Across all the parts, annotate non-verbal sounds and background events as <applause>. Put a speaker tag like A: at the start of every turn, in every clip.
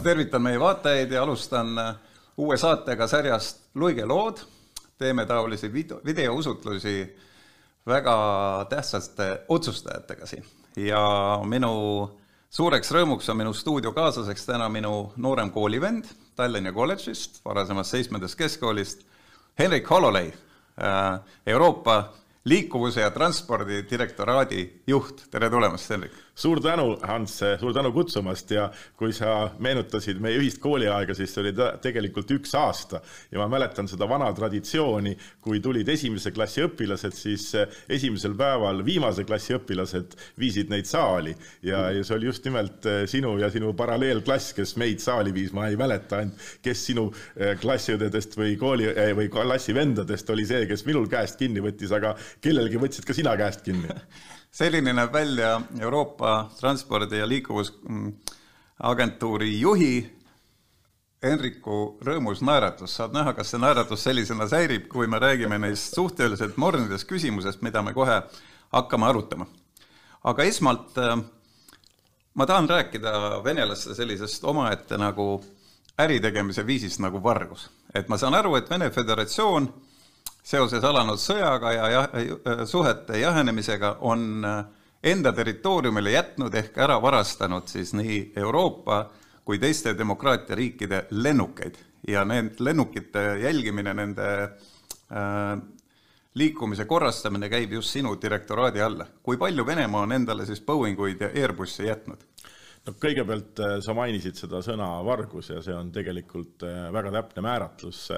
A: ma tervitan meie vaatajaid ja alustan äh, uue saatega sarjast Luige lood. teeme taolisi video, videousutlusi väga tähtsate otsustajatega siin ja minu suureks rõõmuks on minu stuudiokaaslaseks täna minu noorem koolivend Tallinna kolledžist, varasemast seitsmendast keskkoolist, Henrik Hololei, äh, Euroopa liikuvuse ja transpordi direktoraadi juht, tere tulemast, Henrik!
B: Suur tänu, Hans, suur tänu kutsumast ja kui sa meenutasid meie ühist kooliaega, siis see oli tegelikult üks aasta. Ja ma mäletan seda vana traditsiooni, kui tulid esimese klassi õpilased, siis esimesel päeval viimase klassi õpilased viisid neid saali. Ja, ja see oli just nimelt sinu ja sinu paralleelklass, kes meid saali viis, ma ei mäleta ainult, kes sinu eh, klassiõdedest või kooli eh, või klassivendadest oli see, kes minul käest kinni võttis, aga kellelgi võtsid ka sina käest kinni <laughs>
A: selline näeb välja Euroopa Transpordi- ja Liikuvusagentuuri juhi Henriku rõõmus naeratus, saad näha, kas see naeratus sellisena säilib, kui me räägime neist suhteliselt mornidest küsimusest, mida me kohe hakkame arutama. aga esmalt äh, ma tahan rääkida venelaste sellisest omaette nagu äritegemise viisist nagu vargus. et ma saan aru, et Vene Föderatsioon seoses alanud sõjaga ja jah, suhete jahenemisega on äh, enda territooriumile jätnud ehk ära varastanud siis nii Euroopa kui teiste demokraatia riikide lennukeid ja need lennukite jälgimine, nende äh, liikumise korrastamine käib just sinu direktoraadi alla. kui palju Venemaa on endale siis Boeinguid ja Airbusse jätnud?
B: no kõigepealt äh, sa mainisid seda sõna vargus ja see on tegelikult äh, väga täpne määratlus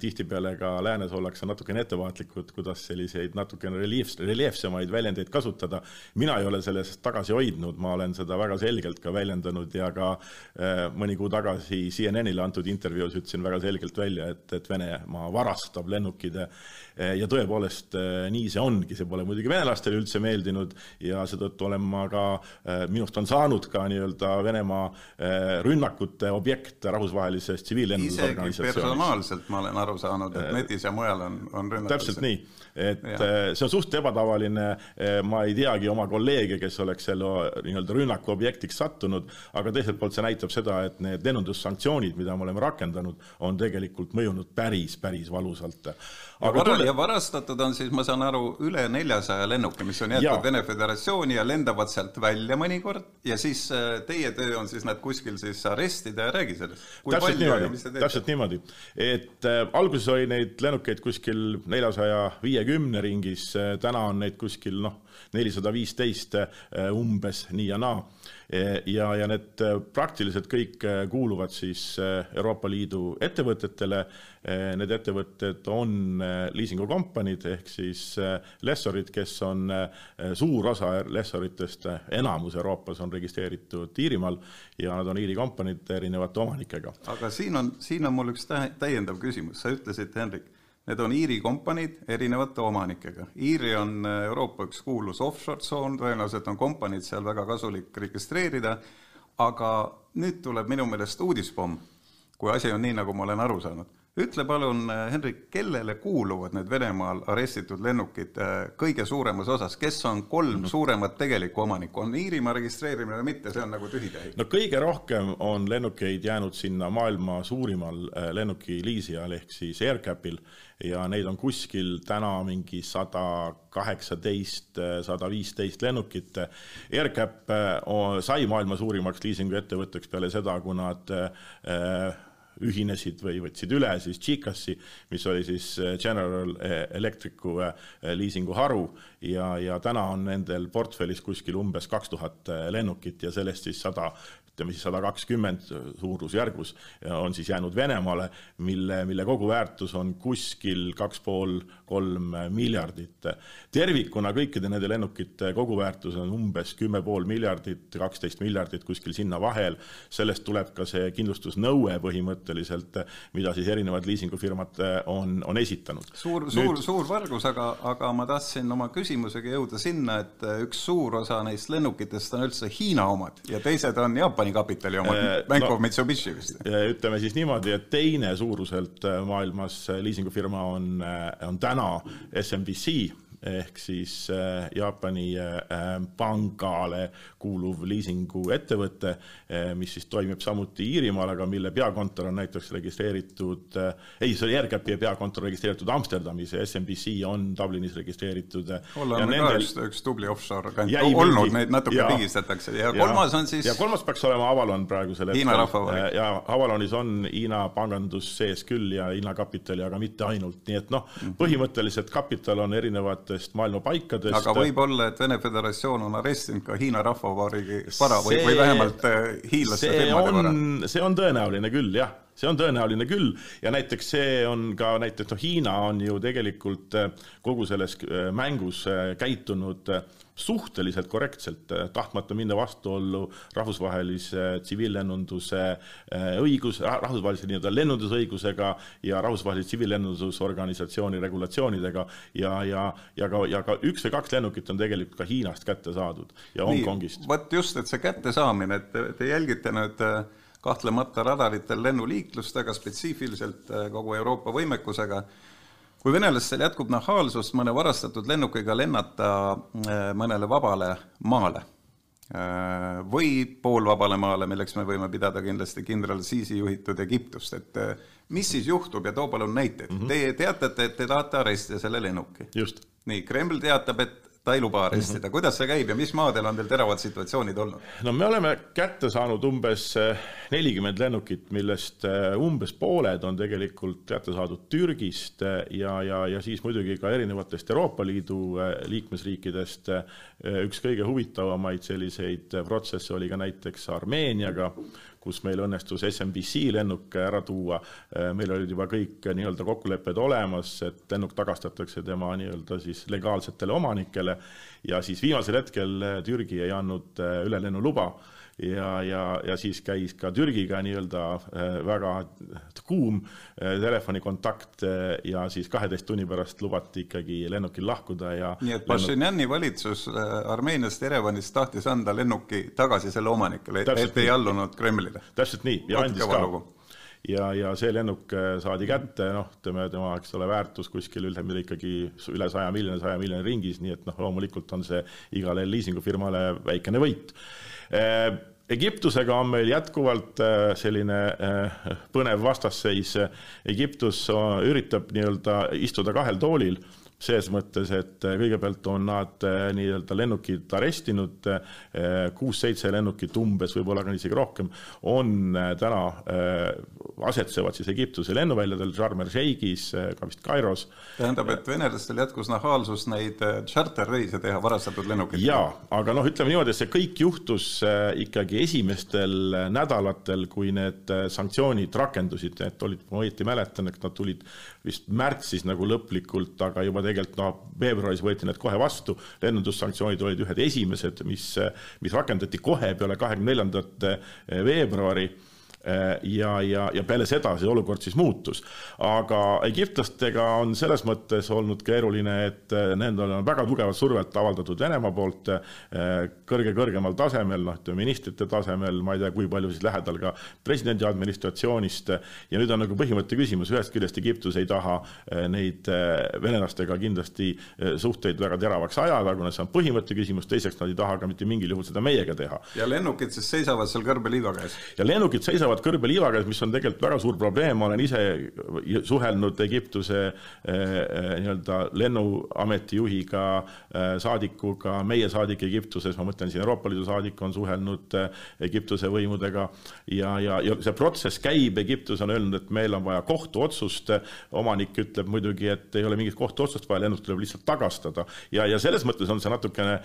B: tihtipeale ka läänes ollakse natukene ettevaatlikud, kuidas selliseid natukene relief, reljeefsemaid väljendeid kasutada. mina ei ole sellest tagasi hoidnud, ma olen seda väga selgelt ka väljendanud ja ka äh, mõni kuu tagasi CNN-ile antud intervjuus ütlesin väga selgelt välja, et, et Venemaa varastab lennukid äh, ja tõepoolest nii see ongi, see pole muidugi venelastele üldse meeldinud ja seetõttu olen ma ka, minust on saanud ka nii-öelda Venemaa rünnakute objekt rahvusvahelises tsiviillennundusorganisatsioonis.
A: personaalselt ma olen olen aru saanud, et netis ja mujal on, on rünnatud.
B: täpselt nii, et ja. Äh, see on suht ebatavaline, äh, ma ei teagi oma kolleege, kes oleks selle nii-öelda rünnaku objektiks sattunud, aga teiselt poolt see näitab seda, et need lennundussanktsioonid, mida me oleme rakendanud, on tegelikult mõjunud päris, päris valusalt.
A: ja, vara, tule... ja varastatud on siis, ma saan aru, üle neljasaja lennuki, mis on jäetud Vene Föderatsiooni ja lendavad sealt välja mõnikord ja siis äh, teie töö on siis nad kuskil siis arestida ja räägi sellest.
B: täpselt niimoodi, täpselt niimoodi, et äh, alguses oli neid lennukeid kuskil neljasaja viiekümne ringis, äh, täna on neid kuskil noh, nelisada viisteist äh, umbes nii ja naa ja, ja need praktiliselt kõik kuuluvad siis Euroopa Liidu ettevõtetele. Need ettevõtted on liisingukompaniid ehk siis lessorid, kes on suur osa lessoritest, enamus Euroopas on registreeritud Iirimaal ja nad on Iiri kompaniid erinevate omanikega.
A: aga siin on, siin on mul üks täiendav küsimus, sa ütlesid, Henrik Need on Iiri kompaniid erinevate omanikega. Iiri on äh, Euroopa üks kuulus offshore tsoon, tõenäoliselt on kompaniid seal väga kasulik registreerida, aga nüüd tuleb minu meelest uudispomm, kui asi on nii, nagu ma olen aru saanud. ütle palun, äh, Henrik, kellele kuuluvad need Venemaal arestitud lennukid äh, kõige suuremas osas, kes on kolm mm -hmm. suuremat tegelikku omanikku, on Iirimaa registreerimine või mitte, see on nagu tühitähi?
B: no kõige rohkem on lennukeid jäänud sinna maailma suurimal lennukiliisijal ehk siis AirCapil ja neid on kuskil täna mingi sada kaheksateist, sada viisteist lennukit. AirCap äh, sai maailma suurimaks liisinguettevõtteks peale seda, kui nad äh, ühinesid või võtsid üle siis GCAS-i, mis oli siis äh, General Electricu liisingu haru ja, ja täna on nendel portfellis kuskil umbes kaks tuhat lennukit ja sellest siis sada ütleme siis sada kakskümmend suurusjärgus on siis jäänud Venemaale, mille, mille koguväärtus on kuskil kaks pool, kolm miljardit. tervikuna kõikide nende lennukite koguväärtus on umbes kümme pool miljardit, kaksteist miljardit kuskil sinna vahel. sellest tuleb ka see kindlustusnõue põhimõtteliselt, mida siis erinevad liisingufirmad on, on esitanud.
A: suur, suur suur vargus, aga, aga ma tahtsin oma küsimusega jõuda sinna, et üks suur osa neist lennukitest on üldse Hiina omad ja teised on Jaapani Jaapani kapitali oma äh,, Bank no, of Mitsubishi vist.
B: ütleme siis niimoodi, et teine suuruselt äh, maailmas liisingufirma on, äh, on täna SMBC ehk siis Jaapani pangale kuuluv liisinguettevõte, mis siis toimib samuti Iirimaal, aga mille peakontor on näiteks registreeritud, ei, see oli AirCapi peakontor registreeritud Amsterdamis ja SMBC on Dublinis registreeritud.
A: oleme nendel... ka üks, üks tubli offshore kant olnud, neid natuke ja, pigistatakse ja, ja kolmas on siis
B: ja kolmas peaks olema Avalon praegusel
A: hetkel. Hiina Rahvavabariik.
B: ja Avalonis on Hiina pangandus sees küll ja Hiina kapitali, aga mitte ainult, nii et noh, mhm. põhimõtteliselt kapital on erinevatest maailma paikadest.
A: aga võib-olla, et Vene Föderatsioon on arestinud ka Hiina Rahvavabariigi vara või, või vähemalt äh, hiinlaste firmade vara?
B: see on tõenäoline küll, jah see on tõenäoline küll ja näiteks see on ka näiteks noh, Hiina on ju tegelikult äh, kogu selles äh, mängus käitunud suhteliselt korrektselt, eh, tahtmata minna vastuollu rahvusvahelise tsiviillennunduse eh, õigus, rahvusvahelise nii-öelda lennundusõigusega ja rahvusvahelise tsiviillennundusorganisatsiooni regulatsioonidega ja, ja, ja ka, ja ka üks või kaks lennukit on tegelikult ka Hiinast kätte saadud ja Hongkongist.
A: vot just, et see kättesaamine, et te, te jälgite nüüd eh, kahtlemata radaritel lennuliiklust väga spetsiifiliselt kogu Euroopa võimekusega kui venelastel jätkub nahaalsust mõne varastatud lennukiga lennata äh, mõnele vabale maale äh, või poolvabale maale, milleks me võime pidada kindlasti kindral Sisi juhitud Egiptust, et äh, mis siis juhtub ja too palun näiteid mm. -hmm. Teie teatate, et te tahate arestida selle lennuki. nii, Kreml teatab, et ta ei luba arestida -hmm. kuidas see käib ja mis maadel on teil teravad situatsioonid olnud?
B: no me oleme kätte saanud umbes eh, nelikümmend lennukit, millest eh, umbes pooled on tegelikult kätte saadud Türgist eh, ja, ja, ja siis muidugi ka erinevatest Euroopa Liidu liikmesriikidest. üks kõige huvitavamaid selliseid protsesse oli ka näiteks Armeeniaga kus meil õnnestus SMBC lennuk ära tuua. Äh, meil olid juba kõik nii-öelda kokkulepped olemas, et lennuk tagastatakse tema nii-öelda siis legaalsetele omanikele ja siis viimasel hetkel Türgi ei andnud äh, ülelennuluba ja, ja, ja siis käis ka Türgiga nii-öelda äh, väga kuum äh, telefonikontakt äh, ja siis kaheteist tunni pärast lubati ikkagi lennukil lahkuda ja
A: nii et Pašinjani lennuk... valitsus Armeeniast Jerevanist tahtis anda lennuki tagasi selle omanikele, et ei allunud Kremlile?
B: täpselt nii. Ja andis ka. ja, ja see lennuk saadi kätte, noh, ütleme tema, eks ole, väärtus kuskil üle, ikkagi üle saja miljoni, saja miljoni ringis, nii et noh, loomulikult on see igale liisingufirmale väikene võit Egiptusega on meil jätkuvalt äh, selline äh, põnev vastasseis. Egiptus üritab nii-öelda istuda kahel toolil ses mõttes, et kõigepealt on nad nii-öelda lennukid arestinud, kuus-seitse lennukit umbes, võib-olla ka isegi rohkem, on täna, asetsevad siis Egiptuse lennuväljadel, Sharm el Sheikhis, ka vist Kairos.
A: tähendab, et venelastel jätkus nahaalsus neid tšarterreise teha varastatud lennukitega?
B: jaa, aga noh, ütleme niimoodi, et see kõik juhtus ikkagi esimestel nädalatel, kui need sanktsioonid rakendusid, et olid, ma õieti mäletan, et nad tulid vist märtsis nagu lõplikult, aga juba tegelikult noh, veebruaris võeti need kohe vastu, lennundussanktsioonid olid ühed esimesed, mis, mis rakendati kohe peale kahekümne neljandat veebruari Äh, ja, ja, ja peale seda see olukord siis muutus. aga egiptlastega on selles mõttes olnud keeruline, et äh, nendele on väga tugevat survet avaldatud Venemaa poolt äh, tasemel, noh, ütleme ministrite tasemel, ma ei tea, kui palju siis lähedal ka presidendi administratsioonist, ja nüüd on nagu põhimõtte küsimus, ühest küljest Egiptus ei taha neid venelastega kindlasti suhteid väga teravaks ajada, kuna see on põhimõtte küsimus, teiseks nad ei taha ka mitte mingil juhul seda meiega teha.
A: ja lennukid siis seisavad seal kõrbeliiva käes?
B: ja lennukid seisavad elavad kõrbeliiva käes, mis on tegelikult väga suur probleem, ma olen ise suhelnud Egiptuse eh, eh, nii-öelda lennuameti juhiga, eh, saadikuga, meie saadik Egiptuses, ma mõtlen siin Euroopa Liidu saadik on suhelnud Egiptuse võimudega. Ja, ja, ja see protsess käib, Egiptus on öelnud, et meil on vaja kohtuotsust, omanik ütleb muidugi, et ei ole mingit kohtuotsust vaja, lennuk tuleb lihtsalt tagastada. Ja, ja selles mõttes on see natukene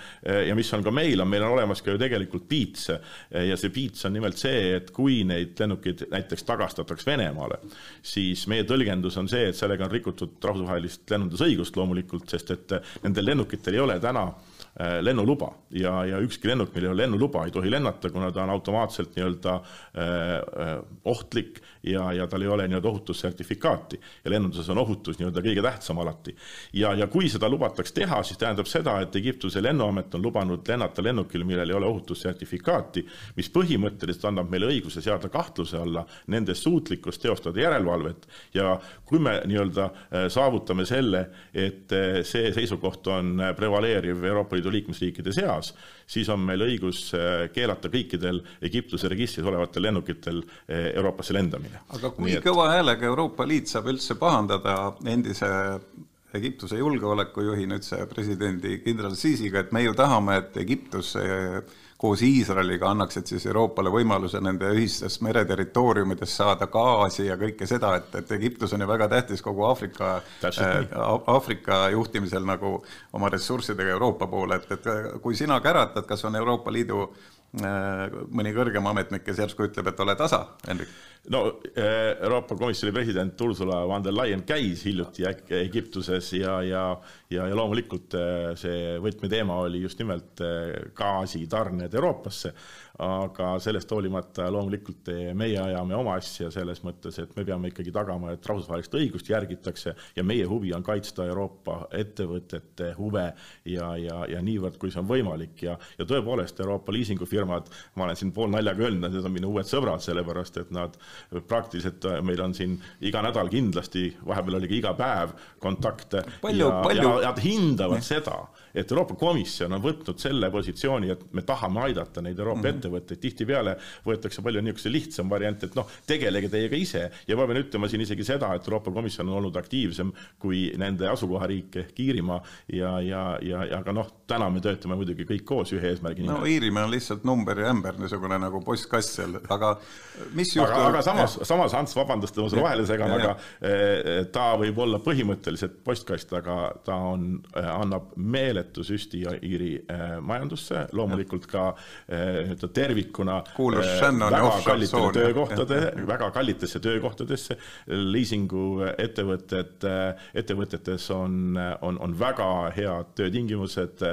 B: ja mis on ka meil, on, meil on olemas ka ju tegelikult piits ja see piits on nimelt see, et kui neid lennukid näiteks tagastataks Venemaale, siis meie tõlgendus on see, et sellega on rikutud rahvusvahelist lennundusõigust loomulikult, sest et nendel lennukitel ei ole täna Äh, lennuluba ja, ja ükski lennuk, millel ei ole lennuluba, ei tohi lennata, kuna ta on automaatselt nii-öelda äh, äh, ohtlik ja, ja tal ei ole nii-öelda ohutussertifikaati. ja lennunduses on ohutus nii-öelda kõige tähtsam alati. ja, ja kui seda lubataks teha, siis tähendab seda, et Egiptuse lennuamet on lubanud lennata lennukil, millel ei ole ohutussertifikaati, mis põhimõtteliselt annab meile õiguse seada kahtluse alla nende suutlikkust teostada järelevalvet ja kui me nii-öelda saavutame selle, et see seisukoht on prevaleeriv Euroopa Liidu liikmesriikide seas, siis on meil õigus äh, keelata kõikidel Egiptuse registris olevatel lennukitel äh, Euroopasse lendamine.
A: aga kui et... kõva häälega Euroopa Liit saab üldse pahandada endise Egiptuse julgeolekujuhi, nüüdse presidendi kindral Sisiga, et me ju tahame, et Egiptus koos Iisraeliga annaksid siis Euroopale võimaluse nende ühistest mereterritooriumidest saada gaasi ja kõike seda, et, et Egiptus on ju väga tähtis kogu Aafrika äh,, Aafrika juhtimisel nagu oma ressurssidega Euroopa poole, et, et kui sina käratad, kas on Euroopa Liidu äh, mõni kõrgem ametnik, kes järsku ütleb, et ole tasa, Henrik?
B: No äh, Euroopa Komisjoni president Ursula von der Leyen käis hiljuti Egiptuses ja, ja ja, ja loomulikult äh, see võtmeteema oli just nimelt äh, gaasitarned Euroopasse, aga sellest hoolimata loomulikult meie ajame oma asja selles mõttes, et me peame ikkagi tagama, et rahvusvahelist õigust järgitakse ja meie huvi on kaitsta Euroopa ettevõtete huve ja, ja, ja niivõrd, kui see on võimalik. Ja, ja tõepoolest Euroopa liisingufirmad, ma olen siin poolnaljaga öelnud, need on minu uued sõbrad, sellepärast et nad praktiliselt, meil on siin iga nädal kindlasti, vahepeal oli ka iga päev kontakte
A: palju, ja, palju...
B: ja nad hindavad seda et Euroopa Komisjon on võtnud selle positsiooni, et me tahame aidata neid Euroopa mm -hmm. ettevõtteid, tihtipeale võetakse palju niisuguse lihtsam variant, et noh, tegelege teie ka ise. Ja ma pean ütlema siin isegi seda, et Euroopa Komisjon on olnud aktiivsem kui nende asukohariik ehk Iirimaa. Ja, ja, ja, ja aga noh, täna me töötame muidugi kõik koos ühe eesmärgi
A: nimel. no Iirimaa on lihtsalt number ja ämber, niisugune nagu postkast seal, aga mis
B: juhtub? aga, aga samas, samas Ants, vabandust, ma sulle vahele segan, aga eh, ta võib olla põhimõtteliselt postkast, aga ta on, eh, annab meele meeletu süsti Iiri äh, majandusse, loomulikult ka äh, nii-öelda tervikuna
A: Kuulus äh,
B: väga kallitele töökohtade, väga kallitesse töökohtadesse, liisinguettevõtted, ettevõtetes on, on, on väga head töötingimused,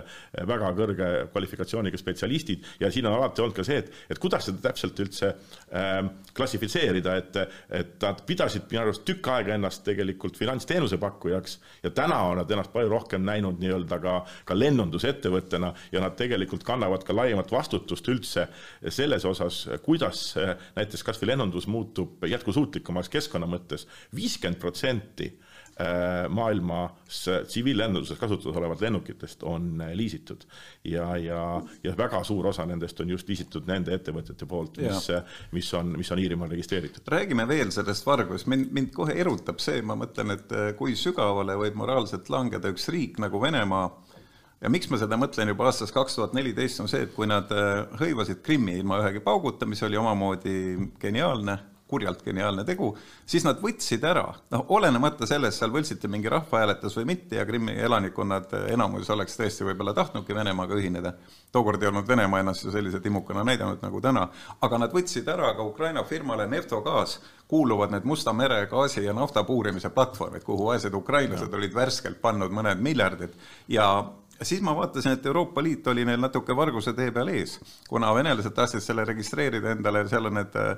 B: väga kõrge kvalifikatsiooniga spetsialistid. Ja siin on alati olnud ka see, et, et kuidas seda täpselt üldse äh, klassifitseerida, et, et nad pidasid minu arust tükk aega ennast tegelikult finantsteenuse pakkujaks ja täna on nad ennast palju rohkem näinud nii-öelda ka ka lennundusettevõttena ja nad tegelikult kannavad ka laiemat vastutust üldse selles osas, kuidas eh, näiteks kas või lennundus muutub jätkusuutlikumaks keskkonna mõttes. viiskümmend protsenti eh, maailmas tsiviillennunduses kasutuses olevat lennukitest on eh, liisitud ja, ja, ja väga suur osa nendest on just liisitud nende ettevõtete poolt, mis, mis on, mis on Iirimaal registreeritud.
A: räägime veel sellest vargusest, mind, mind kohe erutab see, ma mõtlen, et kui sügavale võib moraalselt langeda üks riik nagu Venemaa ja miks ma seda mõtlen juba aastast kaks tuhat neliteist, on see, et kui nad äh, hõivasid Krimmi ilma ühegi pauguta, mis oli omamoodi geniaalne, kurjalt geniaalne tegu, siis nad võtsid ära, noh, olenemata sellest, seal võltsiti mingi rahvahääletus või mitte ja Krimmi elanikkonnad äh, enamus oleks tõesti võib-olla tahtnudki Venemaaga ühineda. tookord ei olnud Venemaa ennast ju sellise timukana näidanud nagu täna, aga nad võtsid ära ka Ukraina firmale Neftogaas, kuuluvad need Musta mere gaasi ja nafta puurimise platvormid, kuhu vaesed ukrainlased olid värskelt pannud mõned miljardid. Ja siis ma vaatasin, et Euroopa Liit oli neil natuke varguse tee peal ees, kuna venelased tahtsid selle registreerida endale, seal on need äh,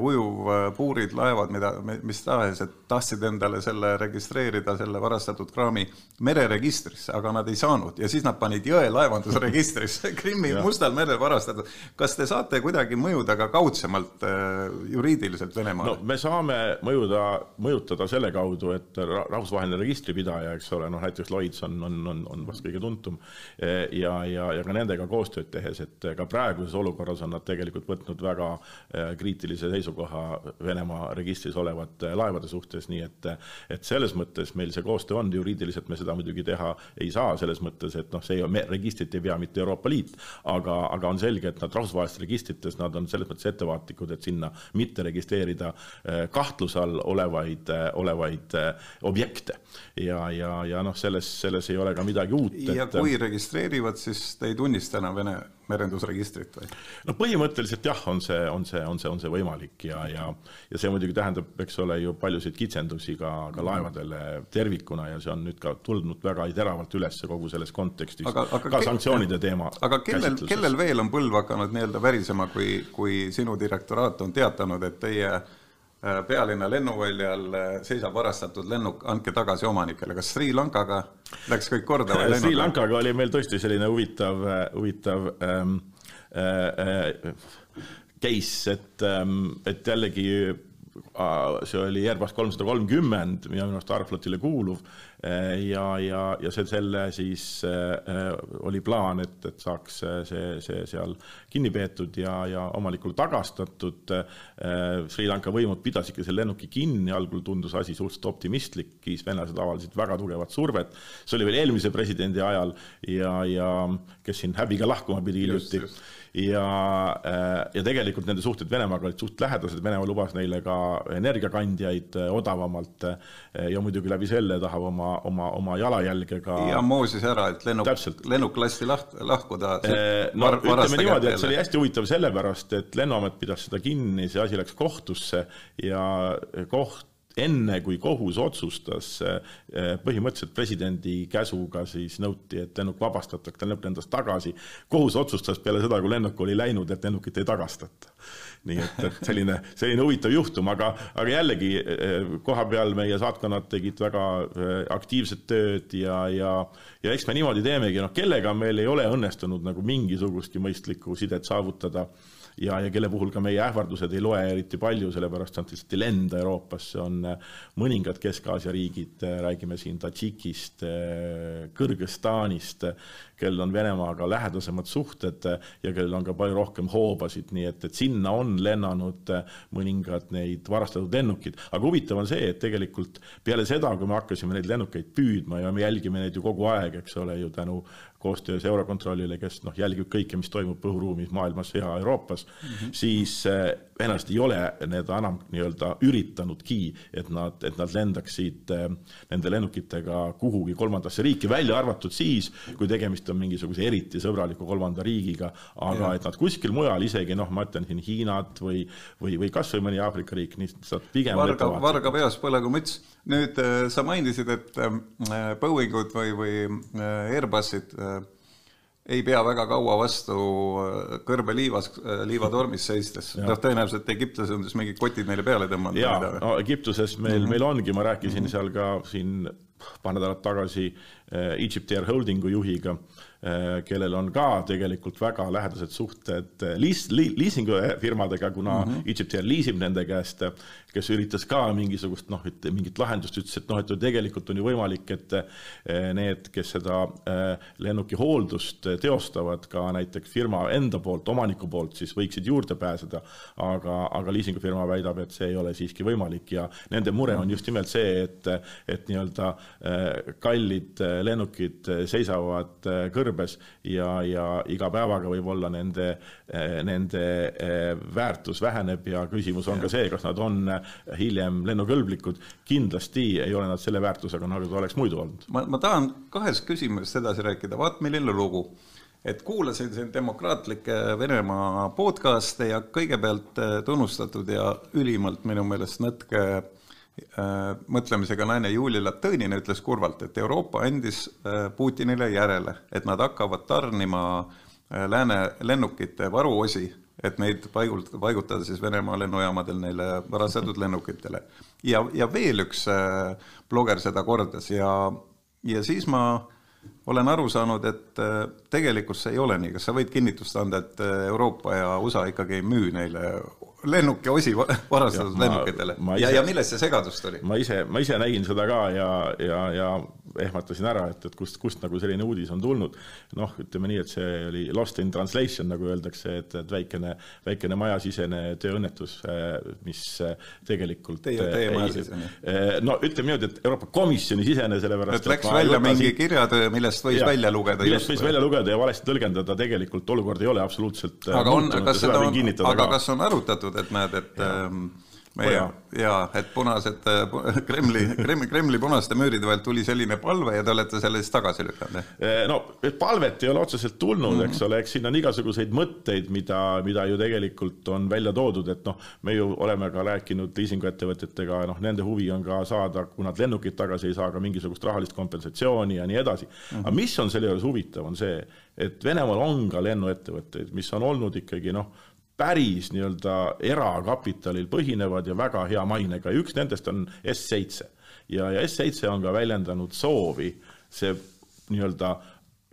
A: ujuvpuurid, laevad, mida, mis tahes, et tahtsid endale selle registreerida, selle varastatud kraami mereregistrisse, aga nad ei saanud ja siis nad panid jõelaevandusregistrisse <laughs> Krimmi Mustal merel varastatud. kas te saate kuidagi mõjuda ka kaudsemalt äh, juriidiliselt Venemaale
B: no,? me saame mõjuda, mõjutada selle kaudu, et rahvusvaheline registripidaja, eks ole, noh näiteks Lloyds on, on, on, on vast kõige tuntum. ja, ja, ja ka nendega koostööd tehes, et ka praeguses olukorras on nad tegelikult võtnud väga eh, kriitilise seisukoha Venemaa registris olevate laevade suhtes, nii et, et selles mõttes meil see koostöö on, juriidiliselt me seda muidugi teha ei saa, selles mõttes, et noh, see ju, registrit ei pea mitte Euroopa Liit, aga, aga on selge, et nad rahvusvahelistes registrites, nad on selles mõttes ettevaatlikud, et sinna mitte registreerida eh, kahtluse all olevaid, olevaid objekte. ja, ja, ja noh, selles, selles ei ole ka midagi uut
A: ja kui registreerivad, siis te ei tunnista enam Vene merendusregistrit või?
B: no põhimõtteliselt jah, on see, on see, on see, on see võimalik ja, ja ja see muidugi tähendab, eks ole, ju paljusid kitsendusi ka, ka laevadele tervikuna ja see on nüüd ka tulnud väga teravalt üles kogu selles kontekstis, ka sanktsioonide teema.
A: aga kellel, kellel veel on põlv hakanud nii-öelda värisema, kui, kui sinu direktoraat on teatanud, et teie äh, Äh, pealinna lennuväljal äh, seisab varastatud lennuk, andke tagasi omanikele. kas Sri Lankaga läks kõik korda
B: või lennuga? Sri Lankaga oli meil tõesti selline huvitav, äh, huvitav ähm, äh, case, et ähm,, et jällegi see oli Airbus kolmsada kolmkümmend, minu arust Aeroflotile kuuluv ja, ja, ja see, selle siis äh, oli plaan, et, et saaks see, see seal kinni peetud ja, ja omanikule tagastatud äh,. Sri Lanka võimud pidasidki selle lennuki kinni, algul tundus asi suhteliselt optimistlik, siis venelased avaldasid väga tugevat survet. see oli veel eelmise presidendi ajal ja, ja kes siin häbiga lahkuma pidi hiljuti ja, äh, ja tegelikult nende suhted Venemaaga olid suht lähedased, Venemaa lubas neile ka energiakandjaid äh, odavamalt äh, ja muidugi läbi selle tahab oma, oma, oma jalajälge ka
A: ja moosis ära, et lennuk, lennuk lasti laht-, lahkuda
B: no ütleme niimoodi, et see oli hästi huvitav sellepärast, et Lennuamet pidas seda kinni, see asi läks kohtusse ja koht enne kui kohus otsustas, eh, põhimõtteliselt presidendi käsuga siis nõuti, et lennuk vabastatakse, lennuk lendas tagasi. kohus otsustas peale seda, kui lennuk oli läinud, et lennukit ei tagastata. nii et, et selline, selline huvitav juhtum, aga, aga jällegi eh, koha peal meie saatkonnad tegid väga eh, aktiivset tööd ja, ja, ja eks me niimoodi teemegi, noh, kellega meil ei ole õnnestunud nagu mingisugustki mõistlikku sidet saavutada ja, ja kelle puhul ka meie ähvardused ei loe eriti palju, sellepärast nad lihtsalt ei lenda Euroopasse, on äh, mõningad Kesk-Aasia riigid, äh, räägime siin Tadžikist, äh, Kõrgõzstanist, kellel on Venemaaga lähedasemad suhted ja kellel on ka palju rohkem hoobasid, nii et, et sinna on lennanud mõningad neid varastatud lennukid. aga huvitav on see, et tegelikult peale seda, kui me hakkasime neid lennukeid püüdma ja me jälgime neid ju kogu aeg, eks ole ju tänu koostöös Eurokontrollile, kes noh, jälgib kõike, mis toimub õhuruumis, maailmas ja Euroopas mm, -hmm. siis äh, venelased ei ole need enam nii-öelda üritanudki, et nad, et nad lendaksid äh, nende lennukitega kuhugi kolmandasse riiki, välja arvatud siis, kui tegemist on mingisuguse eriti sõbraliku kolmanda riigiga, aga ja. et nad kuskil mujal isegi noh, ma ütlen siin Hiinat või, või, või kas või mõni Aafrika riik, lihtsalt pigem
A: varga, varga peas põlegu müts. nüüd äh, sa mainisid, et Boeingud või, või Airbusid ei pea väga kaua vastu äh, kõrbeliivas, äh, liivatormis seistes. <laughs> noh, tõenäoliselt Egiptuses on siis mingid kotid neile peale tõmmanud.
B: jaa, no Egiptuses meil mm, -hmm. meil ongi, ma rääkisin mm -hmm. seal ka siin paar nädalat tagasi äh, Egypt Air Holdingu juhiga Äh, kellel on ka tegelikult väga lähedased suhted äh, liis-, li-, liisingufirmadega, kuna mm -hmm. Egypt Air liisib nende käest, kes üritas ka mingisugust noh, et mingit lahendust, ütles, et noh, et tegelikult on ju võimalik, et äh, need, kes seda lennuki hooldust teostavad, ka näiteks firma enda poolt, omaniku poolt, siis võiksid juurde pääseda, aga, aga liisingufirma väidab, et see ei ole siiski võimalik ja nende mure on just nimelt see, et, et nii-öelda kallid lennukid seisavad kõrbes ja, ja iga päevaga võib-olla nende, eh, nende eh, väärtus väheneb ja küsimus on ja. ka see, kas nad on eh, hiljem lennukõlblikud. kindlasti ei ole nad selle väärtusega, nagu ta oleks muidu olnud.
A: ma, ma tahan kahest küsimusest edasi rääkida, vaat milline lugu et kuulasin siin demokraatlike Venemaa podcast'e ja kõigepealt tunnustatud ja ülimalt minu meelest nõtke Äh, mõtlemisega naine Julia Latõnina ütles kurvalt, et Euroopa andis äh, Putinile järele, et nad hakkavad tarnima äh, lääne lennukite varuosi, et neid paigult-, paigutada siis Venemaa lennujaamadel neile varastatud lennukitele. ja, ja veel üks bloger seda kordas ja, ja siis ma olen aru saanud, et tegelikult see ei ole nii, kas sa võid kinnitust anda, et Euroopa ja USA ikkagi ei müü neile lennuki osi varastatud ja, lennukitele ma, ma ise, ja, ja millest see segadus tuli?
B: ma ise, ma ise nägin seda ka ja, ja, ja ehmatasin ära, et, et kust, kust nagu selline uudis on tulnud. noh, ütleme nii, et see oli lost in translation, nagu öeldakse, et, et väikene, väikene majasisene tööõnnetus, mis tegelikult
A: Teie, teie majasisene?
B: no ütleme niimoodi, et Euroopa Komisjoni sisene, sellepärast
A: et läks välja mingi kirjatöö, millest võis ja, välja lugeda
B: millest võis välja lugeda ja valesti tõlgendada, tegelikult olukord ei ole absoluutselt
A: aga on, kas seda on, aga kas on arutatud, et näed, et ähm, meie ja et punased Kremli, Kremli, Kremli punaste müüride vahelt tuli selline palve ja te olete selle siis tagasi lükanud?
B: no palvet ei ole otseselt tulnud mm, -hmm. eks ole, eks siin on igasuguseid mõtteid, mida, mida ju tegelikult on välja toodud, et noh, me ju oleme ka rääkinud liisinguettevõtjatega, noh, nende huvi on ka saada, kui nad lennukit tagasi ei saa, ka mingisugust rahalist kompensatsiooni ja nii edasi mm. -hmm. aga mis on selle juures huvitav, on see, et Venemaal on ka lennuettevõtteid, mis on olnud ikkagi noh, päris nii-öelda erakapitalil põhinevad ja väga hea mainega ja üks nendest on S7. ja, ja S7 on ka väljendanud soovi see nii-öelda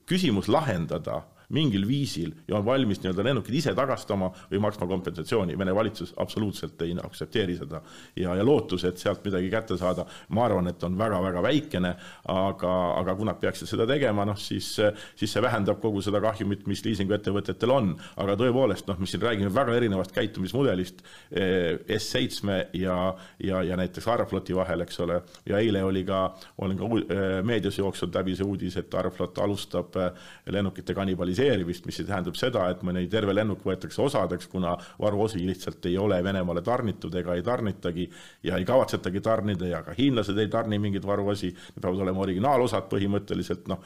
B: küsimus lahendada mingil viisil ja on valmis nii-öelda lennukid ise tagastama või maksma kompensatsiooni. Vene valitsus absoluutselt ei aktsepteeri seda ja, ja lootus, et sealt midagi kätte saada, ma arvan, et on väga-väga väikene, aga, aga kui nad peaksid seda tegema, noh siis, siis see vähendab kogu seda kahjumit, mis liisinguettevõtetel on. aga tõepoolest, noh, me siin räägime väga erinevast käitumismudelist eh, S7 ja, ja, ja näiteks Aerofloti vahel, eks ole, ja eile oli ka, olen ka eh, meedias jooksnud läbi see uudis, et Aeroflot alustab eh, lennukite kannibalismi stabiliseerimist, mis tähendab seda, et mõni terve lennuk võetakse osadeks, kuna varuosi lihtsalt ei ole Venemaale tarnitud ega ei tarnitagi ja ei kavatsetagi tarnida ja ka hiinlased ei tarni mingeid varuosi, peavad olema originaalosad põhimõtteliselt, noh,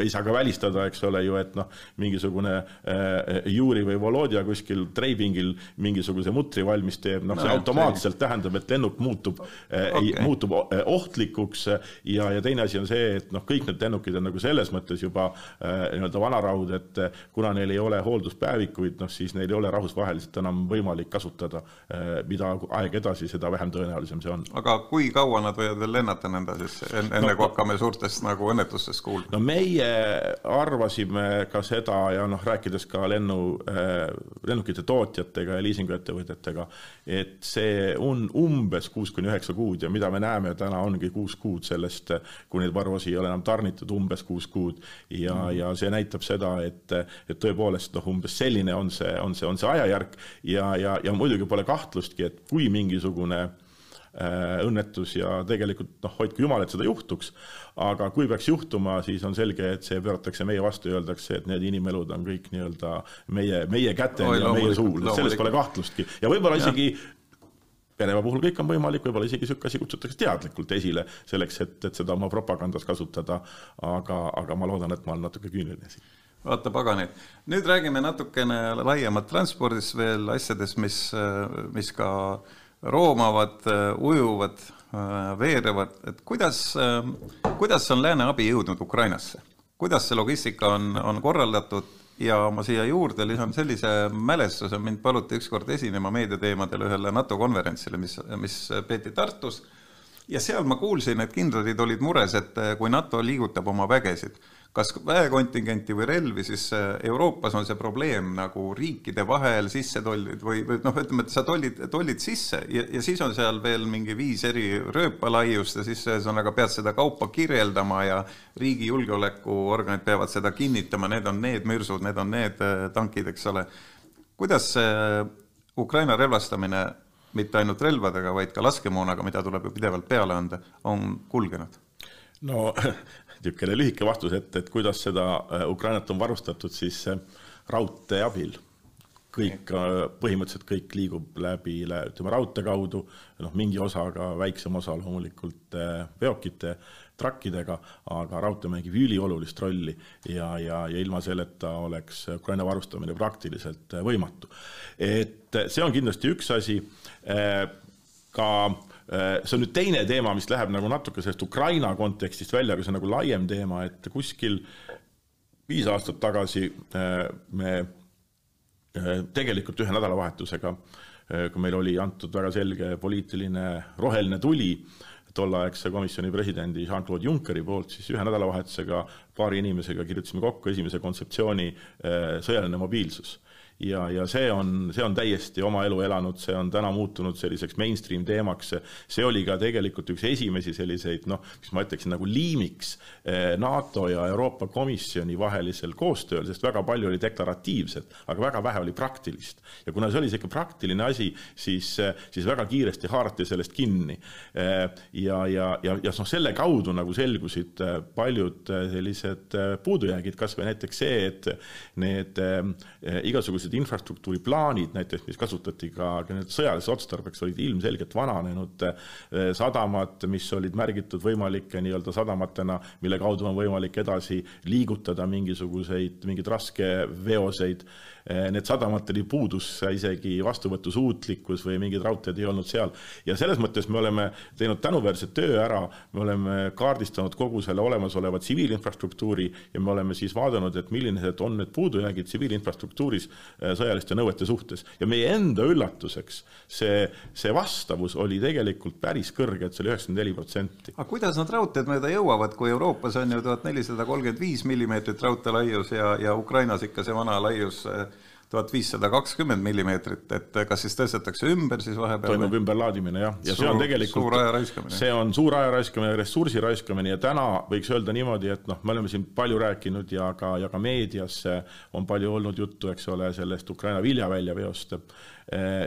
B: ei saa ka välistada, eks ole ju, et noh, mingisugune äh, Juri või Volodja kuskil treibingil mingisuguse mutri valmis teeb, noh, see no, automaatselt see... tähendab, et lennuk muutub äh,, okay. muutub äh, ohtlikuks ja, ja teine asi on see, et noh, kõik need lennukid on nagu selles mõttes juba äh, nii-öelda vanaraud, et eh, kuna neil ei ole hoolduspäevikuid, noh siis neil ei ole rahvusvaheliselt enam võimalik kasutada. Eh, mida aeg edasi, seda vähem tõenäolisem see on.
A: aga kui kaua nad võivad veel lennata nõnda siis, enne no, kui hakkame suurtest nagu õnnetustest kuulma?
B: no meie arvasime ka seda ja noh, rääkides ka lennu, eh, lennukite tootjatega ja liisinguettevõtetega, et see on umbes kuus kuni üheksa kuud ja mida me näeme täna, ongi kuus kuud sellest, kui neid varuosi ei ole enam tarnitud, umbes kuus kuud. ja mm, ja see näitab seda, et, et tõepoolest noh, umbes selline on see, on see, on see ajajärk. Ja, ja, ja muidugi pole kahtlustki, et kui mingisugune äh, õnnetus ja tegelikult noh, hoidku jumal, et seda juhtuks, aga kui peaks juhtuma, siis on selge, et see pööratakse meie vastu ja öeldakse, et need inimelud on kõik nii-öelda meie, meie kätel Oi, ja meie suul, selles pole kahtlustki. ja võib-olla isegi Venemaa puhul kõik on võimalik, võib-olla isegi niisugune asi kutsutakse teadlikult esile selleks, et, et seda oma propagandas kasutada, aga, aga ma loodan, et ma olen natuke küüniline siin
A: vaata paganid. nüüd räägime natukene laiemalt transpordist veel, asjadest, mis, mis ka roomavad, ujuvad, veerevad, et kuidas, kuidas on lääne abi jõudnud Ukrainasse? kuidas see logistika on, on korraldatud ja ma siia juurde lisan sellise mälestuse, mind paluti ükskord esinema meediateemadel ühele NATO konverentsile, mis, mis peeti Tartus ja seal ma kuulsin, et kindralid olid mures, et kui NATO liigutab oma vägesid, kas väekontingenti või relvi, siis äh, Euroopas on see probleem nagu riikide vahel sisse tollid või, või noh, ütleme, et sa tollid, tollid sisse ja, ja siis on seal veel mingi viis eri rööpalaiust ja siis ühesõnaga pead seda kaupa kirjeldama ja riigi julgeolekuorganid peavad seda kinnitama, need on need mürsud, need on need äh, tankid, eks ole. kuidas see Ukraina relvastamine mitte ainult relvadega, vaid ka laskemoonaga, mida tuleb ju pidevalt peale anda, on kulgenud?
B: no niisugune lühike vastus, et, et kuidas seda äh, Ukrainat on varustatud, siis äh, raudtee abil. kõik, äh, põhimõtteliselt kõik liigub läbi, ütleme raudtee kaudu, noh, mingi osa, aga väiksem osa loomulikult veokite, trakkidega, aga raudtee mängib üliolulist rolli ja, ja, ja ilma selleta oleks Ukraina varustamine praktiliselt võimatu. et see on kindlasti üks asi, ka Äh, see on nüüd teine teema, mis läheb nagu natuke sellest Ukraina kontekstist välja, aga see on nagu laiem teema, et kuskil viis aastat tagasi äh, me äh, tegelikult ühe nädalavahetusega, kui meil oli antud väga selge poliitiline roheline tuli tolleaegse komisjoni presidendi Jean-Claude Junckeri poolt, siis ühe nädalavahetusega paari inimesega kirjutasime kokku esimese kontseptsiooni sõjaline mobiilsus ja, ja see on, see on täiesti oma elu elanud, see on täna muutunud selliseks mainstream teemaks, see oli ka tegelikult üks esimesi selliseid noh, mis ma ütleksin nagu liimiks eh, NATO ja Euroopa Komisjoni vahelisel koostööl, sest väga palju oli deklaratiivset, aga väga vähe oli praktilist. ja kuna see oli sihuke praktiline asi, siis, siis väga kiiresti haarati sellest kinni. Eh, ja, ja, ja, ja noh, selle kaudu nagu selgusid eh, paljud sellised puudujäägid, kas või näiteks see, et need igasugused sellised infrastruktuuriplaanid näiteks, mis kasutati ka, sõjaliseks otstarbeks, olid ilmselgelt vananenud sadamad, mis olid märgitud võimalike nii-öelda sadamatena, mille kaudu on võimalik edasi liigutada mingisuguseid, mingeid raskeveoseid Eh, need sadamatel puudus isegi vastuvõtusuutlikkus või mingid raudteed ei olnud seal. ja selles mõttes me oleme teinud tänuväärse töö ära, me oleme kaardistanud kogu selle olemasoleva tsiviilinfrastruktuuri ja me oleme siis vaadanud, et millised on need puudujäägid tsiviilinfrastruktuuris eh, sõjaliste nõuete suhtes. ja meie enda üllatuseks see, see vastavus oli tegelikult päris kõrge, et see oli üheksakümmend neli protsenti.
A: aga kuidas nad raudteed mööda jõuavad, kui Euroopas on ju tuhat nelisada kolmkümmend viis millimeetrit raudteelaius ja, ja Ukrainas ikka see vana laius eh, tuhat viissada kakskümmend millimeetrit, et kas siis tõstetakse ümber siis vahepeal?
B: toimub ümberlaadimine jah, ja suur, see on tegelikult see on suur aja raiskamine, ressursi raiskamine. Ja täna võiks öelda niimoodi, et noh, me oleme siin palju rääkinud ja ka, ja ka meedias on palju olnud juttu, eks ole, sellest Ukraina viljaväljaveost Eh,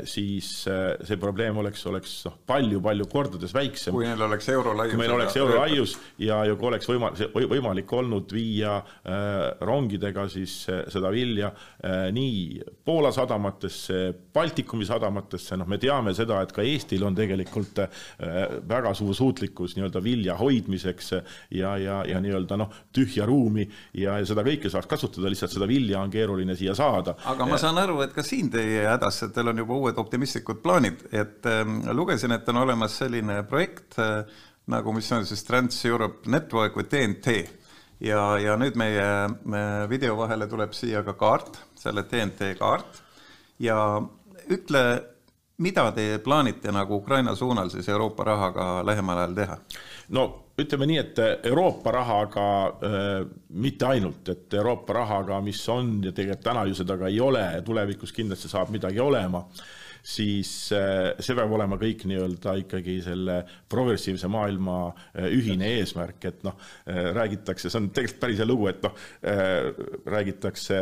B: siis eh, see probleem oleks, oleks noh, palju-palju kordades väiksem.
A: kui neil oleks eurolaius.
B: kui meil oleks eurolaius ja, ja kui oleks võima-, võimalik olnud viia äh, rongidega siis seda vilja äh, nii Poola sadamatesse, Baltikumi sadamatesse, noh, me teame seda, et ka Eestil on tegelikult äh, väga suur suutlikkus nii-öelda vilja hoidmiseks ja, ja, ja nii-öelda noh, tühja ruumi ja, seda kõike saaks kasutada, lihtsalt seda vilja on keeruline siia saada.
A: aga ma saan aru, et ka siin teie hädas, et teil on juba uued optimistlikud plaanid, et äh, lugesin, et on olemas selline projekt äh, nagu, mis on siis Trans-Europe Network või TNT ja, ja nüüd meie me video vahele tuleb siia ka kaart, selle TNT kaart. Ja ütle, mida te plaanite nagu Ukraina suunal siis Euroopa rahaga lähemal ajal teha?
B: no ütleme nii, et Euroopa rahaga äh, mitte ainult, et Euroopa rahaga, mis on ja tegelikult täna ju seda ka ei ole tulevikus kindlasti saab midagi olema siis äh, see peab olema kõik nii-öelda ikkagi selle progressiivse maailma äh, ühine eesmärk, et noh, äh, räägitakse, see on tegelikult päris hea lugu, et noh, räägitakse,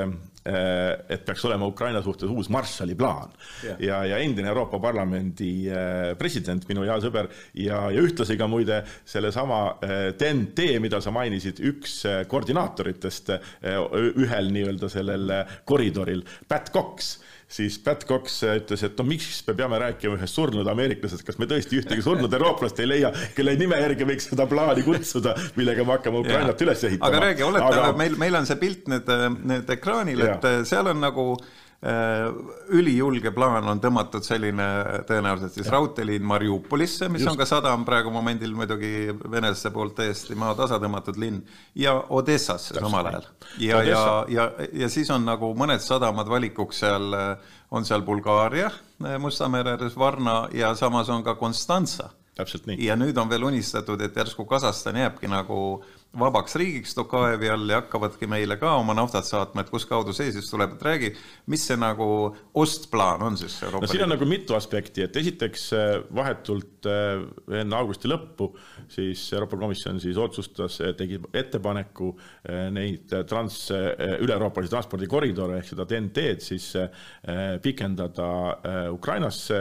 B: et peaks olema Ukraina suhtes uus Marshalli plaan yeah. ja, ja endine Euroopa Parlamendi president, minu hea sõber ja, ja ühtlasi ka muide sellesama TNT, mida sa mainisid, üks koordinaatoritest ühel nii-öelda sellel koridoril, Pat Cox siis Pat Cox ütles, et no miks me peame rääkima ühest surnud ameeriklasest, kas me tõesti ühtegi surnud eurooplast ei leia, kelle nime järgi võiks seda plaani kutsuda, millega me hakkame Ukrainat üles ehitama.
A: aga räägi, olete aga..., meil, meil on see pilt nüüd, nüüd ekraanil, et seal on nagu Äh, ülijulge plaan on tõmmatud selline tõenäoliselt siis raudteeliin Mariupolisse, mis Just. on ka sadam praegu momendil muidugi venelaste poolt täiesti maatasa tõmmatud linn ja Odessasse samal ajal. ja, ja, ja, ja siis on nagu mõned sadamad valikuks seal, on seal Bulgaaria Musta mere ääres, Varna ja samas on ka Konstantsa. ja nüüd on veel unistatud, et järsku Kasahstan jääbki nagu äh, vabaks riigiks Tokajevi all ja hakkavadki meile ka oma naftat saatma, et kustkaudu see siis tuleb, et räägi, mis see nagu ostplaan on siis
B: Euroopa no siin on nagu mitu aspekti, et esiteks äh, vahetult äh, enne augusti lõppu siis Euroopa Komisjon siis otsustas, äh, tegi ettepaneku neid trans, üle-euroopalisi transpordikoridore ehk seda TNT-d siis pikendada Ukrainasse,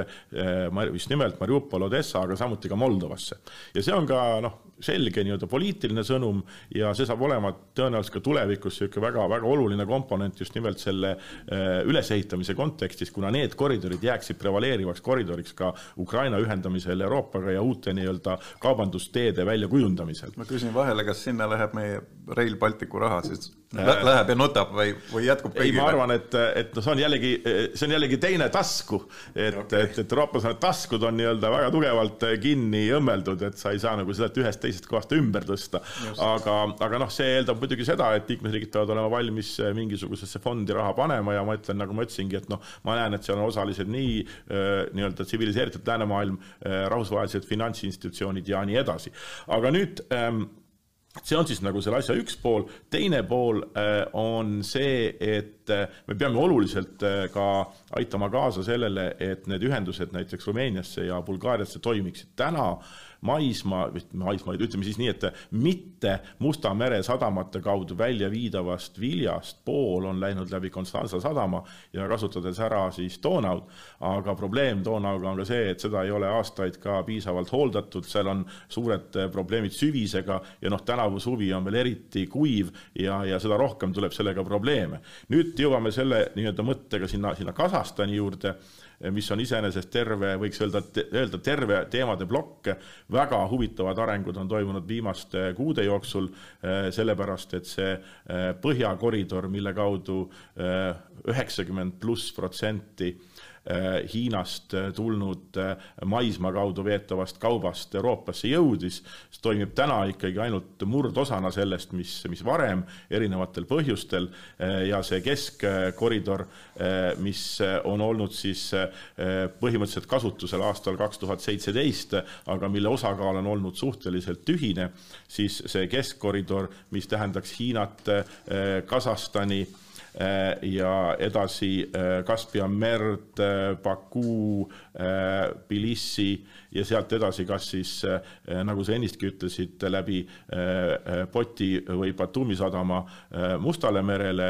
B: just nimelt Mariupol, Odessa, aga samuti ka Moldovasse. ja see on ka noh, selge nii-öelda poliitiline sõnum ja see saab olema tõenäoliselt ka tulevikus niisugune väga-väga oluline komponent just nimelt selle äh, ülesehitamise kontekstis, kuna need koridorid jääksid prevaleerivaks koridoriks ka Ukraina ühendamisel Euroopaga ja uute nii-öelda kaubandusteede väljakujundamisel.
A: ma küsin vahele, kas sinna läheb meie Rail Balticu raha siis läheb ja nutab või, või jätkub kõigile?
B: ei, ma arvan, et, et see on jällegi, see on jällegi teine tasku, et okay., et, et Euroopas need taskud on nii-öelda väga tugevalt kinni õmmeldud, et sa ei saa nagu seda ühest teisest kohast ümber tõsta. aga, aga noh, see eeldab muidugi seda, et liikmesriigid peavad olema valmis mingisugusesse fondi raha panema ja ma ütlen, nagu ma ütlesingi, et noh, ma näen, et seal on osalised nii eh, nii-öelda tsiviliseeritud läänemaailm, eh, rahvusvahelised finantsinstitutsioonid ja nii edasi. aga nüüd ähm, see on siis nagu selle asja üks pool, teine pool on see, et me peame oluliselt ka aitama kaasa sellele, et need ühendused näiteks Rumeeniasse ja Bulgaariasse toimiksid. täna maismaa, maismaa, ütleme siis nii, et mitte Musta mere sadamate kaudu välja viidavast viljast pool on läinud läbi Konstanza sadama ja kasutades ära siis Donaud, aga probleem Donauga on ka see, et seda ei ole aastaid ka piisavalt hooldatud, seal on suured probleemid süvisega ja noh, tänavu suvi on veel eriti kuiv ja, ja seda rohkem tuleb sellega probleeme. nüüd jõuame selle nii-öelda mõttega sinna, sinna Kasahstani juurde, mis on iseenesest terve, võiks öelda, öelda terve teemade plokk. väga huvitavad arengud on toimunud viimaste kuude jooksul, sellepärast et see põhjakoridor, mille kaudu üheksakümmend pluss protsenti Hiinast äh, tulnud äh, maismaa kaudu veetavast kaubast Euroopasse jõudis, see toimib täna ikkagi ainult murdosana sellest, mis, mis varem erinevatel põhjustel ja see keskkoridor, mis on olnud siis põhimõtteliselt kasutusel aastal kaks tuhat seitseteist, aga mille osakaal on olnud suhteliselt tühine, siis see keskkoridor, mis tähendaks Hiinat, Kasahstani, Äh, ja edasi äh, Kaspia merd, äh, Baku, Tbilisi ja sealt edasi, kas siis nagu sa ennistki ütlesid, läbi Poti või Batumi sadama Mustale merele,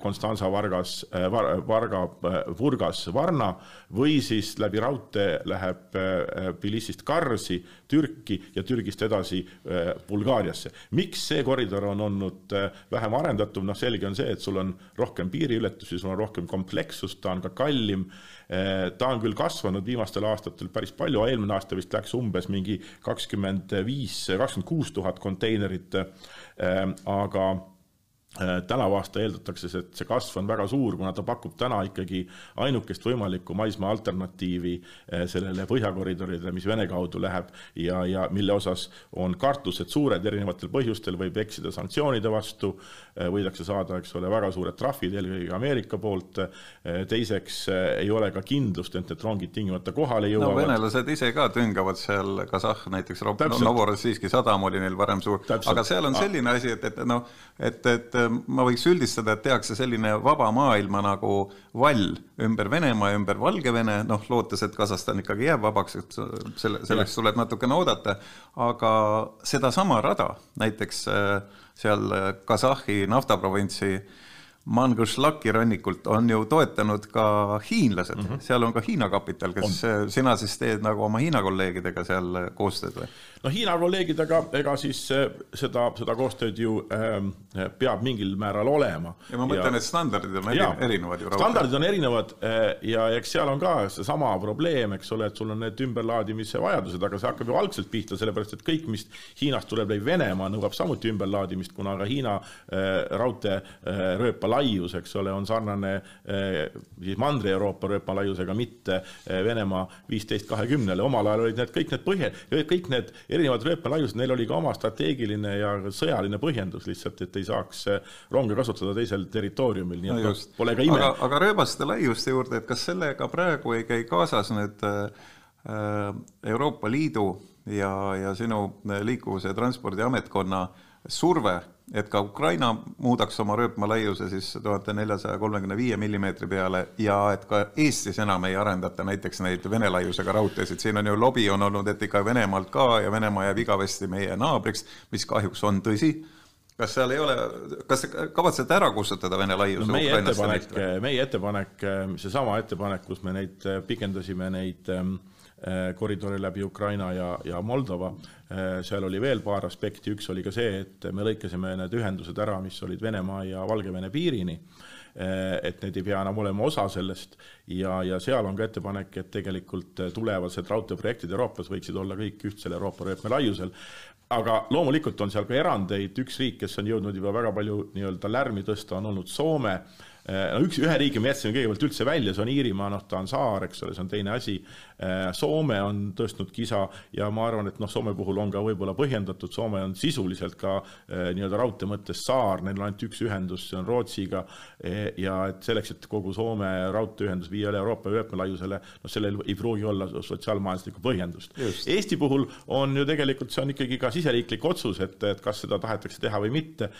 B: Konstanza, Vargas, Varga, Vurgas, Varna või siis läbi raudtee läheb Tbilisist Karsi, Türki ja Türgist edasi Bulgaariasse. miks see koridor on olnud vähem arendatud, noh selge on see, et sul on rohkem piiriületusi, sul on rohkem komplekssust, ta on ka kallim. Eh, ta on küll kasvanud viimastel aastatel päris palju, eelmine aasta vist läks umbes mingi kakskümmend viis, kakskümmend kuus tuhat konteinerit, eh, aga tänavu aasta eeldatakse, et see kasv on väga suur, kuna ta pakub täna ikkagi ainukest võimalikku maismaa alternatiivi äh, sellele põhjakoridorile, mis Vene kaudu läheb ja, ja mille osas on kartused suured erinevatel põhjustel, võib eksida sanktsioonide vastu, äh, võidakse saada, eks ole, väga suured trahvid, eelkõige Ameerika poolt, teiseks ei ole ka kindlust, et need rongid tingimata kohale jõuavad.
A: no venelased ise ka tüngavad seal, Kasahh näiteks, Novorossijski sadam oli neil varem suur, aga seal on selline asi, et, et noh, et, et ma võiks üldistada, et tehakse selline vaba maailma nagu vall ümber Venemaa ja ümber Valgevene, noh, lootes, et Kasahstan ikkagi jääb vabaks, et selle, selleks tuleb natukene oodata, aga sedasama rada, näiteks äh, seal Kasahhi naftaprovintsi Mangushlaki rannikult on ju toetanud ka hiinlased mm, -hmm. seal on ka Hiina kapital, kes on. sina siis teed nagu oma Hiina kolleegidega seal koostööd või?
B: No Hiina kolleegidega, ega siis eh, seda, seda koostööd ju äh, peab mingil määral olema.
A: ja ma mõtlen, et standardid on ja, erinevad ju.
B: standardid on erinevad äh, ja eks seal on ka seesama probleem, eks ole, et sul on need ümberlaadimise vajadused, aga see hakkab ju algselt pihta, sellepärast et kõik, mis Hiinast tuleb läbi Venemaa, nõuab samuti ümberlaadimist, kuna ka Hiina äh, raudteerööpa laius, eks ole, on sarnane siis Mandri-Euroopa rööpa laiusega, mitte Venemaa viisteist kahekümnele, omal ajal olid need kõik need põhja, kõik need erinevad rööpmelaiused, neil oli ka oma strateegiline ja sõjaline põhjendus lihtsalt, et ei saaks eh, ronge kasutada teisel territooriumil, nii et no just. pole ka ime.
A: aga, aga rööbaste laiuste juurde, et kas sellega praegu ei käi kaasas nüüd äh, Euroopa Liidu ja, ja sinu liikuvuse ja transpordiametkonna surve et ka Ukraina muudaks oma rööpmalaiuse siis tuhande neljasaja kolmekümne viie millimeetri peale ja et ka Eestis enam ei arendata näiteks neid Vene laiusega raudteesid, siin on ju lobi on olnud, et ikka Venemaalt ka ja Venemaa jääb igavesti meie naabriks, mis kahjuks on tõsi kas seal ei ole, kas te kavatsete ära kustutada Vene laiuse
B: no meie ettepanek, meie ettepanek, seesama ettepanek, kus me neid pikendasime neid äh, Äh, koridori läbi Ukraina ja, ja Moldova. Äh, seal oli veel paar aspekti, üks oli ka see, et me lõikasime need ühendused ära, mis olid Venemaa ja Valgevene piirini. Äh, et need ei pea enam olema osa sellest. Ja, ja seal on ka ettepanek, et tegelikult tulevased raudteeprojektid Euroopas võiksid olla kõik ühtsel Euroopa rööpmelaiusel. aga loomulikult on seal ka erandeid, üks riik, kes on jõudnud juba väga palju nii-öelda lärmi tõsta, on olnud Soome. No üks, ühe riigi me jätsime kõigepealt üldse välja, see on Iirimaa, noh, ta on saar, eks ole, see on teine asi. Äh, Soome on tõstnud kisa ja ma arvan, et noh, Soome puhul on ka võib-olla põhjendatud, Soome on sisuliselt ka äh, nii-öelda raudtee mõttes saar, neil on ainult üks ühendus, see on Rootsiga. E, ja et selleks, et kogu Soome raudteeühendus viia üle Euroopa vöötmelaiusele, noh, sellel ei pruugi olla sotsiaalmajanduslikku põhjendust. Eesti puhul on ju tegelikult see on ikkagi ka siseriiklik otsus, et, et kas seda tahetakse teha või mitte.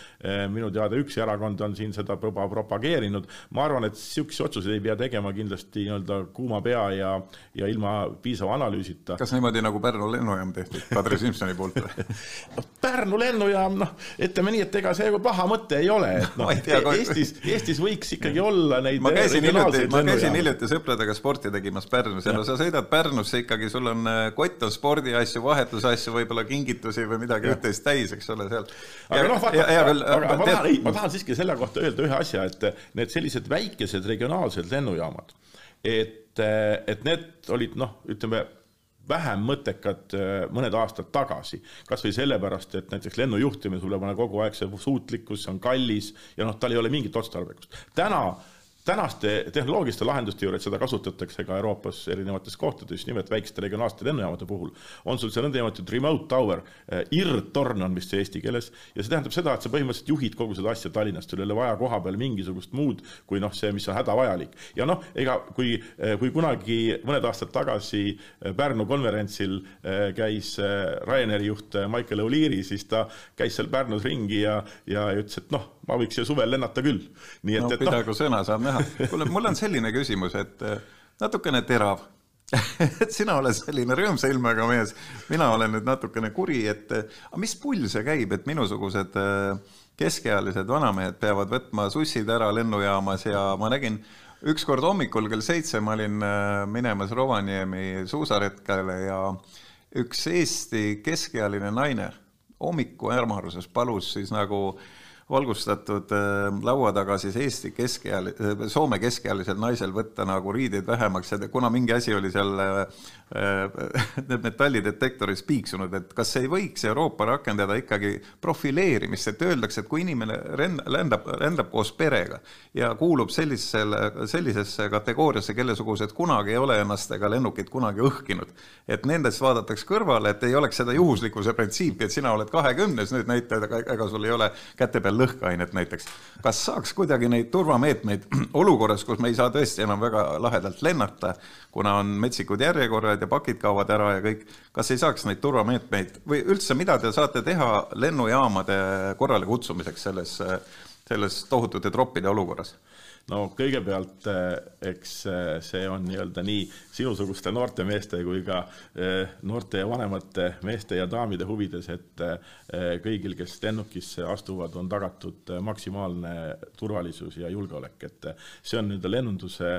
B: Minu teada üks erakond on siin seda juba propageerinud. ma arvan, et niisuguseid otsuseid ei pea tegema kindlasti nii-öelda kuuma pea ja, ja ilma ilma piisava analüüsita.
A: kas niimoodi nagu Pärnu lennujaam tehti Kadri Simsoni poolt või <laughs>
B: Pärnu lennujaam, noh, ütleme nii, et ega see paha mõte ei ole, et noh, Eestis, Eestis võiks ikkagi olla neid
A: ma käisin hiljuti, ma käisin hiljuti sõpradega sporti tegemas Pärnus ja no sa sõidad Pärnusse ikkagi, sul on äh, kott on spordiasju, vahetusasju, võib-olla kingitusi või midagi üht-teist täis, eks ole, seal.
B: aga noh, vaata, aga ma tahan, ei, ma tahan siiski selle kohta öelda ühe asja, et need sellised väikesed regionaalsed lennujaamad, et, et need olid noh, ütleme vähem mõttekad mõned aastad tagasi. kas või sellepärast, et näiteks lennu juhtimine, sul peab olema kogu aeg see suutlikkus, see on kallis ja noh, tal ei ole mingit otstarbekust. täna tänaste tehnoloogiliste lahenduste juures, seda kasutatakse ka Euroopas erinevates kohtades, nimelt väikeste regionaalsete lennujaamade puhul, on sul see nõndanimetatud remote tower, eh, IRD-torn on vist see eesti keeles, ja see tähendab seda, et sa põhimõtteliselt juhid kogu seda asja Tallinnast, sul ei ole vaja koha peal mingisugust muud kui noh, see, mis on hädavajalik. ja noh, ega kui, eh, kui kunagi mõned aastad tagasi eh, Pärnu konverentsil käis Ryanairi juht Michael O'Leary, siis ta käis seal Pärnus ringi ja, ja ütles, et noh, ma võiks ju suvel lennata küll.
A: nii et no,, et pidagu no. sõna saab näha. kuule, mul on selline küsimus, et äh, natukene terav <laughs> et sina oled selline rõõmsa ilmega mees, mina olen nüüd natukene kuri, et äh, aga mis pull see käib, et minusugused äh, keskealised vanamehed peavad võtma sussid ära lennujaamas ja ma nägin ükskord hommikul kell seitse ma olin minemas Rovaniemi suusaretkele ja üks Eesti keskealine naine hommikuärmaruses palus siis nagu äh, valgustatud äh, laua taga siis Eesti keskeal-, äh, Soome keskealisel naisel võtta nagu riideid vähemaks ja kuna mingi asi oli seal äh, need metallidetektoris piiksunud, et kas ei võiks Euroopa rakendada ikkagi profileerimist, et öeldakse, et kui inimene rend-, lendab, lendab koos perega ja kuulub sellisele, sellisesse kategooriasse, kellesugused kunagi ei ole ennast ega lennukit kunagi õhkinud, et nendest vaadatakse kõrvale, et ei oleks seda juhuslikkuse printsiipi, et sina oled kahekümnes nüüd näitajad, aga ega sul ei ole käte peal lõhkeainet näiteks. kas saaks kuidagi neid turvameetmeid <clears throat> olukorras, kus me ei saa tõesti enam väga lahedalt lennata, kuna on metsikud järjekorrad ja pakid kaovad ära ja kõik, kas ei saaks neid turvameetmeid või üldse, mida te saate teha lennujaamade korrale kutsumiseks selles, selles tohutute troppide olukorras?
B: No kõigepealt eh, eks eh, see on nii-öelda nii sinusuguste noorte meeste kui ka eh, noorte ja vanemate meeste ja daamide huvides, et kõigil, kes lennukisse astuvad, on tagatud maksimaalne turvalisus ja julgeolek, et see on nii-öelda lennunduse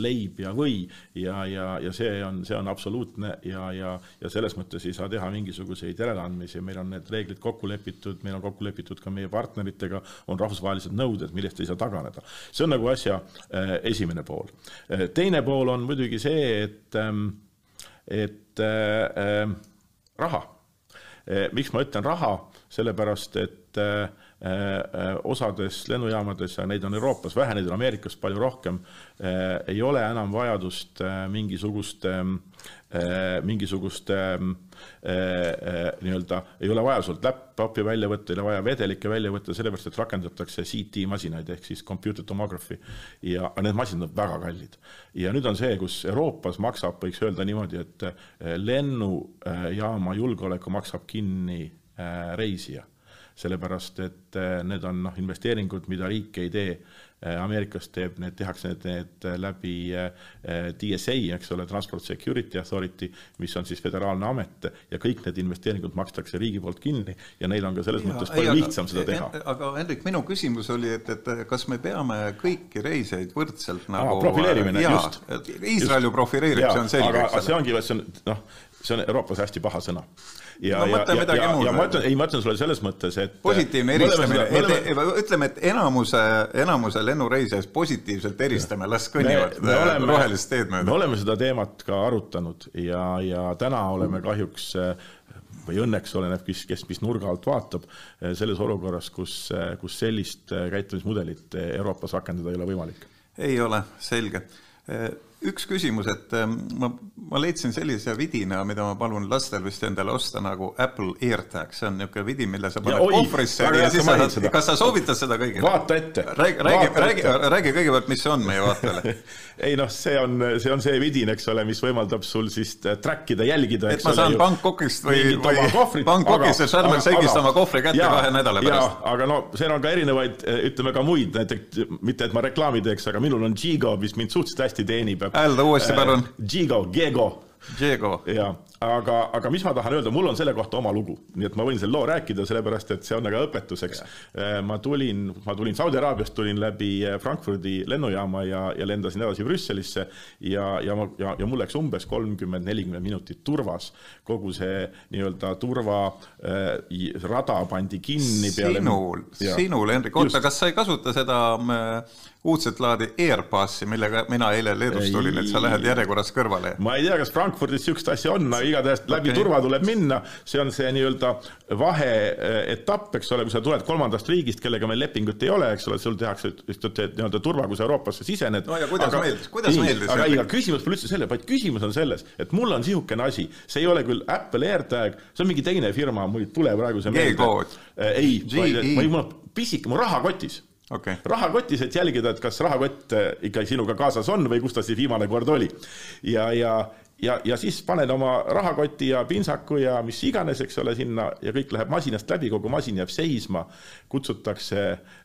B: leib ja või. Ja, ja, ja see on, see on absoluutne ja, ja, ja selles mõttes ei saa teha mingisuguseid järeleandmisi, meil on need reeglid kokku lepitud, meil on kokku lepitud ka meie partneritega, on rahvusvahelised nõuded, millest ei saa taganeda areneda. see on nagu asja äh, esimene pool. Äh, teine pool on muidugi see, et, ähm, et äh, äh, raha. miks ma ütlen raha, sellepärast et äh, osades lennujaamades ja neid on Euroopas vähe, neid on Ameerikas palju rohkem, ei ole enam vajadust mingisuguste, mingisuguste nii-öelda, ei ole vaja sult laptopi välja võtta, ei ole vaja vedelikke välja võtta, sellepärast et rakendatakse CT masinaid ehk siis computer tomography ja need masinad on väga kallid. ja nüüd on see, kus Euroopas maksab, võiks öelda niimoodi, et lennujaama julgeoleku maksab kinni reisija sellepärast et eh, need on noh, investeeringud, mida riik ei tee. Eh, Ameerikas teeb, need tehakse need, need läbi DSA, eh, eks ole, Transport Security Authority, mis on siis föderaalne amet ja kõik need investeeringud makstakse riigi poolt kinni ja neil on ka selles ja, mõttes palju ei, lihtsam seda teha.
A: aga Hendrik, minu küsimus oli, et, et kas me peame kõiki reiseid võrdselt nagu
B: Aa, profileerimine, just.
A: Iisrael ju profileerib, see on selge.
B: aga see ongi, see on noh, see on Euroopas hästi paha sõna.
A: Ja no,, ja, ja, ja,
B: ja ma ütlen, ei, ma ütlen sulle selles mõttes, et
A: positiivne eristamine, et oleme... ütleme, et enamuse, enamuse lennureisijast positiivselt eristame, las kõnnivad rohelist teed mööda.
B: me oleme seda teemat ka arutanud ja, ja täna oleme kahjuks või õnneks oleneb, kes, kes mis nurga alt vaatab, selles olukorras, kus, kus sellist käitumismudelit Euroopas rakendada ei ole võimalik.
A: ei ole, selge üks küsimus, et ähm, ma, ma leidsin sellise vidina, mida ma palun lastel vist endale osta nagu Apple AirTag, see on niisugune vidin, mille sa paned kohvrisse ja, ja siis sa saad, kas sa soovitad seda kõigile?
B: vaata ette.
A: räägi, räägi, räägi, räägi kõigepealt, mis see on meie vaatajale <laughs>
B: ei noh, see on, see on see vidin, eks ole, mis võimaldab sul siis äh, track ida, jälgida.
A: et ma saan Bangkokist või, või Bangkokist ja Sharm el Sheikhist oma kohvri kätte ja, kahe nädala pärast.
B: aga no seal on ka erinevaid, äh, ütleme ka muid, näiteks mitte, et ma reklaami teeks, aga minul on Gigo, mis mind suhteliselt hästi teenib.
A: Häälda uuesti palun.
B: Gigo, Giego.
A: Diego.
B: ja, aga, aga mis ma tahan öelda, mul on selle kohta oma lugu, nii et ma võin selle loo rääkida, sellepärast et see on väga õpetuseks. ma tulin, ma tulin Saudi Araabiast, tulin läbi Frankfurdi lennujaama ja, ja lendasin edasi Brüsselisse ja, ja ma, ja, ja mul läks umbes kolmkümmend, nelikümmend minutit turvas. kogu see nii-öelda turvarada äh, pandi kinni
A: peale. sinul, sinul, Hendrik, oota, kas sa ei kasuta seda äh, uudset laadi Airpassi, millega mina eile Leedust tulin, et sa lähed järjekorras kõrvale.
B: ma ei tea, kas Frankfurdis niisugust asja on, aga igatahes läbi okay. turva tuleb minna, see on see nii-öelda vaheetapp, eks ole, kui sa tuled kolmandast riigist, kellega meil lepingut ei ole, eks ole, sul tehakse nii-öelda turva, kui sa Euroopasse sisened.
A: no ja kuidas aga, meeldis, kuidas
B: nii,
A: meeldis?
B: aga ei, küsimus pole üldse selles, vaid küsimus on selles, et mul on niisugune asi, see ei ole küll Apple AirTag, see on mingi teine firma, mul ei tule praegu see
A: meelde.
B: ei, vaid, mul on pisike, mu rahakotis
A: okay..
B: rahakotis, et jälgida, et kas rahakott eh, ikka sinuga kaasas on või kus ta siis viimane kord oli. ja, ja, ja, ja siis paned oma rahakoti ja pintsaku ja mis iganes, eks ole, sinna ja kõik läheb masinast läbi, kogu masin jääb seisma. kutsutakse,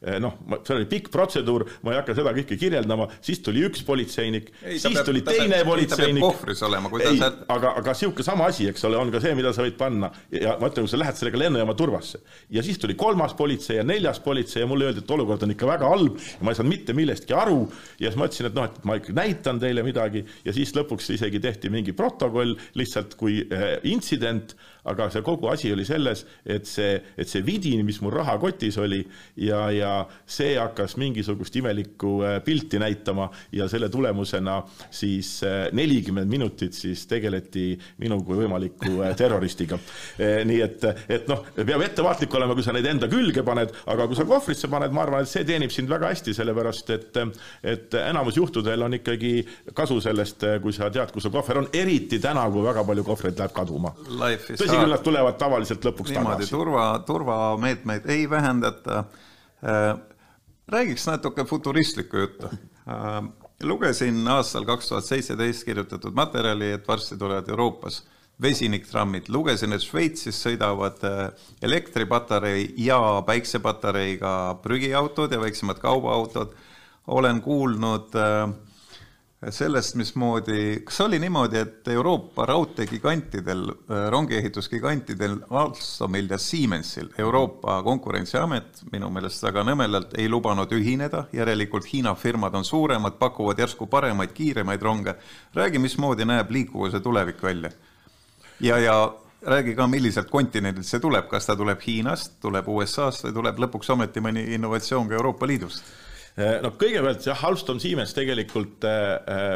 B: eh, noh, see oli pikk protseduur, ma ei hakka seda kõike kirjeldama, siis tuli üks politseinik, siis peab, tuli teine peab, politseinik.
A: kohvris olema, kui ta
B: ei, aga, aga sihuke sama asi, eks ole, on ka see, mida sa võid panna. Ja ma ütlen, kui sa lähed sellega lennujaama turvasse. Ja siis tuli kolmas politsei ja neljas politsei ja mulle öeldi, et olukord on ikka väga halb ja ma ei saanud mitte millestki aru. Ja siis ma ütlesin, et noh, et ma ikka näitan teile midagi. Ja siis lõpuks isegi tehti mingi mingi protokoll lihtsalt kui eh, intsident, aga see kogu asi oli selles, et see, et see vidin, mis mul rahakotis oli ja, ja see hakkas mingisugust imelikku eh, pilti näitama ja selle tulemusena siis eh, nelikümmend minutit siis tegeleti minu kui võimaliku terroristiga. nii et, et noh, peab ettevaatlik olema, kui sa neid enda külge paned, aga kui sa kohvrisse paned, ma arvan, et see teenib sind väga hästi, sellepärast et, et enamus juhtudel on ikkagi kasu sellest, kui sa tead, kus su kohver on, eriti täna, kui väga palju kohvreid läheb kaduma. tõsi küll, nad tulevad tavaliselt lõpuks
A: niimoodi, tagasi. turva, turvameetmeid ei vähendata. Äh, räägiks natuke futuristlikku juttu. Äh, lugesin aastal kaks tuhat seitseteist kirjutatud materjali, et varsti tulevad Euroopas vesiniktrammid, lugesin, et Šveitsis sõidavad äh, elektripatarei ja päiksepatareiga prügiautod ja väiksemad kaubaautod. olen kuulnud äh, sellest, mismoodi, kas oli niimoodi, et Euroopa raudteegigantidel, äh, rongiehitusgigantidel Alstomil ja Siemensil Euroopa Konkurentsiamet minu meelest väga nõmelalt ei lubanud ühineda, järelikult Hiina firmad on suuremad, pakuvad järsku paremaid, kiiremaid ronge. räägi, mismoodi näeb liikuvuse tulevik välja? ja, ja räägi ka, milliselt kontinendilt see tuleb, kas ta tuleb Hiinast, tuleb USA-st või tuleb lõpuks ometi mõni innovatsioon ka Euroopa Liidust
B: no kõigepealt jah, Alstom Siemens tegelikult eh, eh,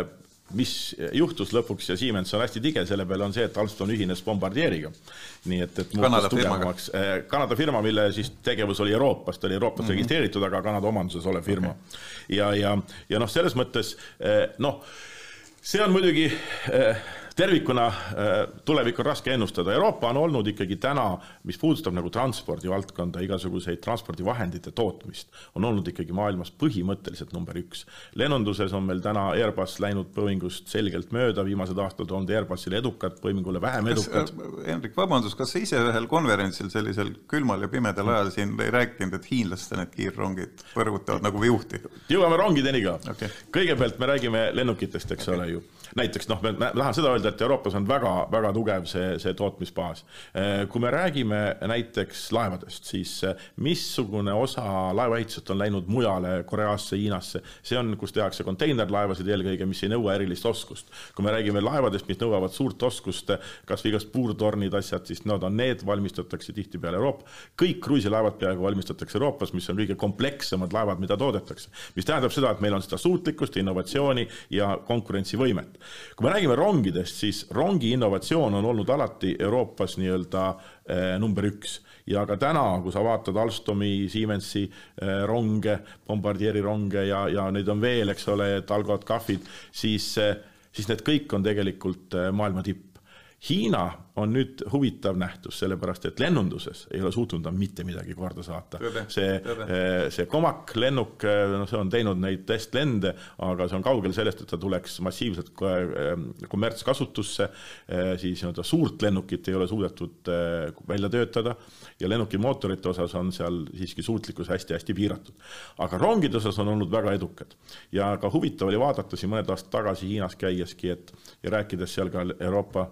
B: mis juhtus lõpuks ja Siemens on hästi tige selle peale, on see, et Alstom ühines Bombardieriga. nii et, et muutus tugevamaks. Kanada firma, mille siis tegevus oli Euroopas, ta oli Euroopas mm -hmm. registreeritud, aga Kanada omanduses olev firma okay.. ja, ja, ja noh, selles mõttes noh, see on muidugi tervikuna äh, tulevik on raske ennustada, Euroopa on olnud ikkagi täna, mis puudutab nagu transpordivaldkonda, igasuguseid transpordivahendite tootmist, on olnud ikkagi maailmas põhimõtteliselt number üks. lennunduses on meil täna Airbus läinud Boeingust selgelt mööda, viimased aastad olnud Airbusil edukad, Boeingule vähem edukad.
A: Äh, Hendrik, vabandust, kas sa ise ühel konverentsil sellisel külmal ja pimedal ajal siin ei rääkinud, et hiinlaste need kiirrongid põrgutavad nagu viuhti?
B: jõuame rongideni ka okay.. kõigepealt me räägime lennukitest, eks okay. ole ju näiteks noh, ma tahan seda öelda, et Euroopas on väga-väga tugev see, see tootmisbaas. Äh, kui me räägime näiteks laevadest, siis äh, missugune osa laevaehitusest on läinud mujale, Koreasse, Hiinasse, see on, kus tehakse konteinerlaevasid eelkõige, mis ei nõua erilist oskust. kui me räägime laevadest, mis nõuavad suurt oskust, kas või igast puurtornid, asjad, siis nad on need, valmistatakse tihtipeale Euroopa. kõik kruiisilaevad peaaegu valmistatakse Euroopas, mis on kõige komplekssemad laevad, mida toodetakse. mis tähendab seda, et meil on seda suutlikkust, innovatsiooni ja konkurentsivõimet kui me räägime rongidest, siis rongi innovatsioon on olnud alati Euroopas nii-öelda eh, number üks ja ka täna, kui sa vaatad Alstomi, Siemensi eh, ronge, Bombardieri ronge ja, ja neid on veel, eks ole, Talgot, Cafid, siis, eh, siis need kõik on tegelikult maailma tipp. Hiina on nüüd huvitav nähtus, sellepärast et lennunduses ei ole suutnud nad mitte midagi korda saata. see, eh, see Comac lennuk, noh, see on teinud neid testlende, aga see on kaugel sellest, et ta tuleks massiivselt eh, kommertskasutusse, siis nii-öelda suurt lennukit ei ole suudetud välja töötada ja lennuki mootorite osas on seal siiski suutlikkus hästi-hästi piiratud. aga rongide osas on olnud väga edukad ja ka huvitav oli vaadata siin mõned aastad tagasi Hiinas käieski, et ja rääkides seal ka Euroopa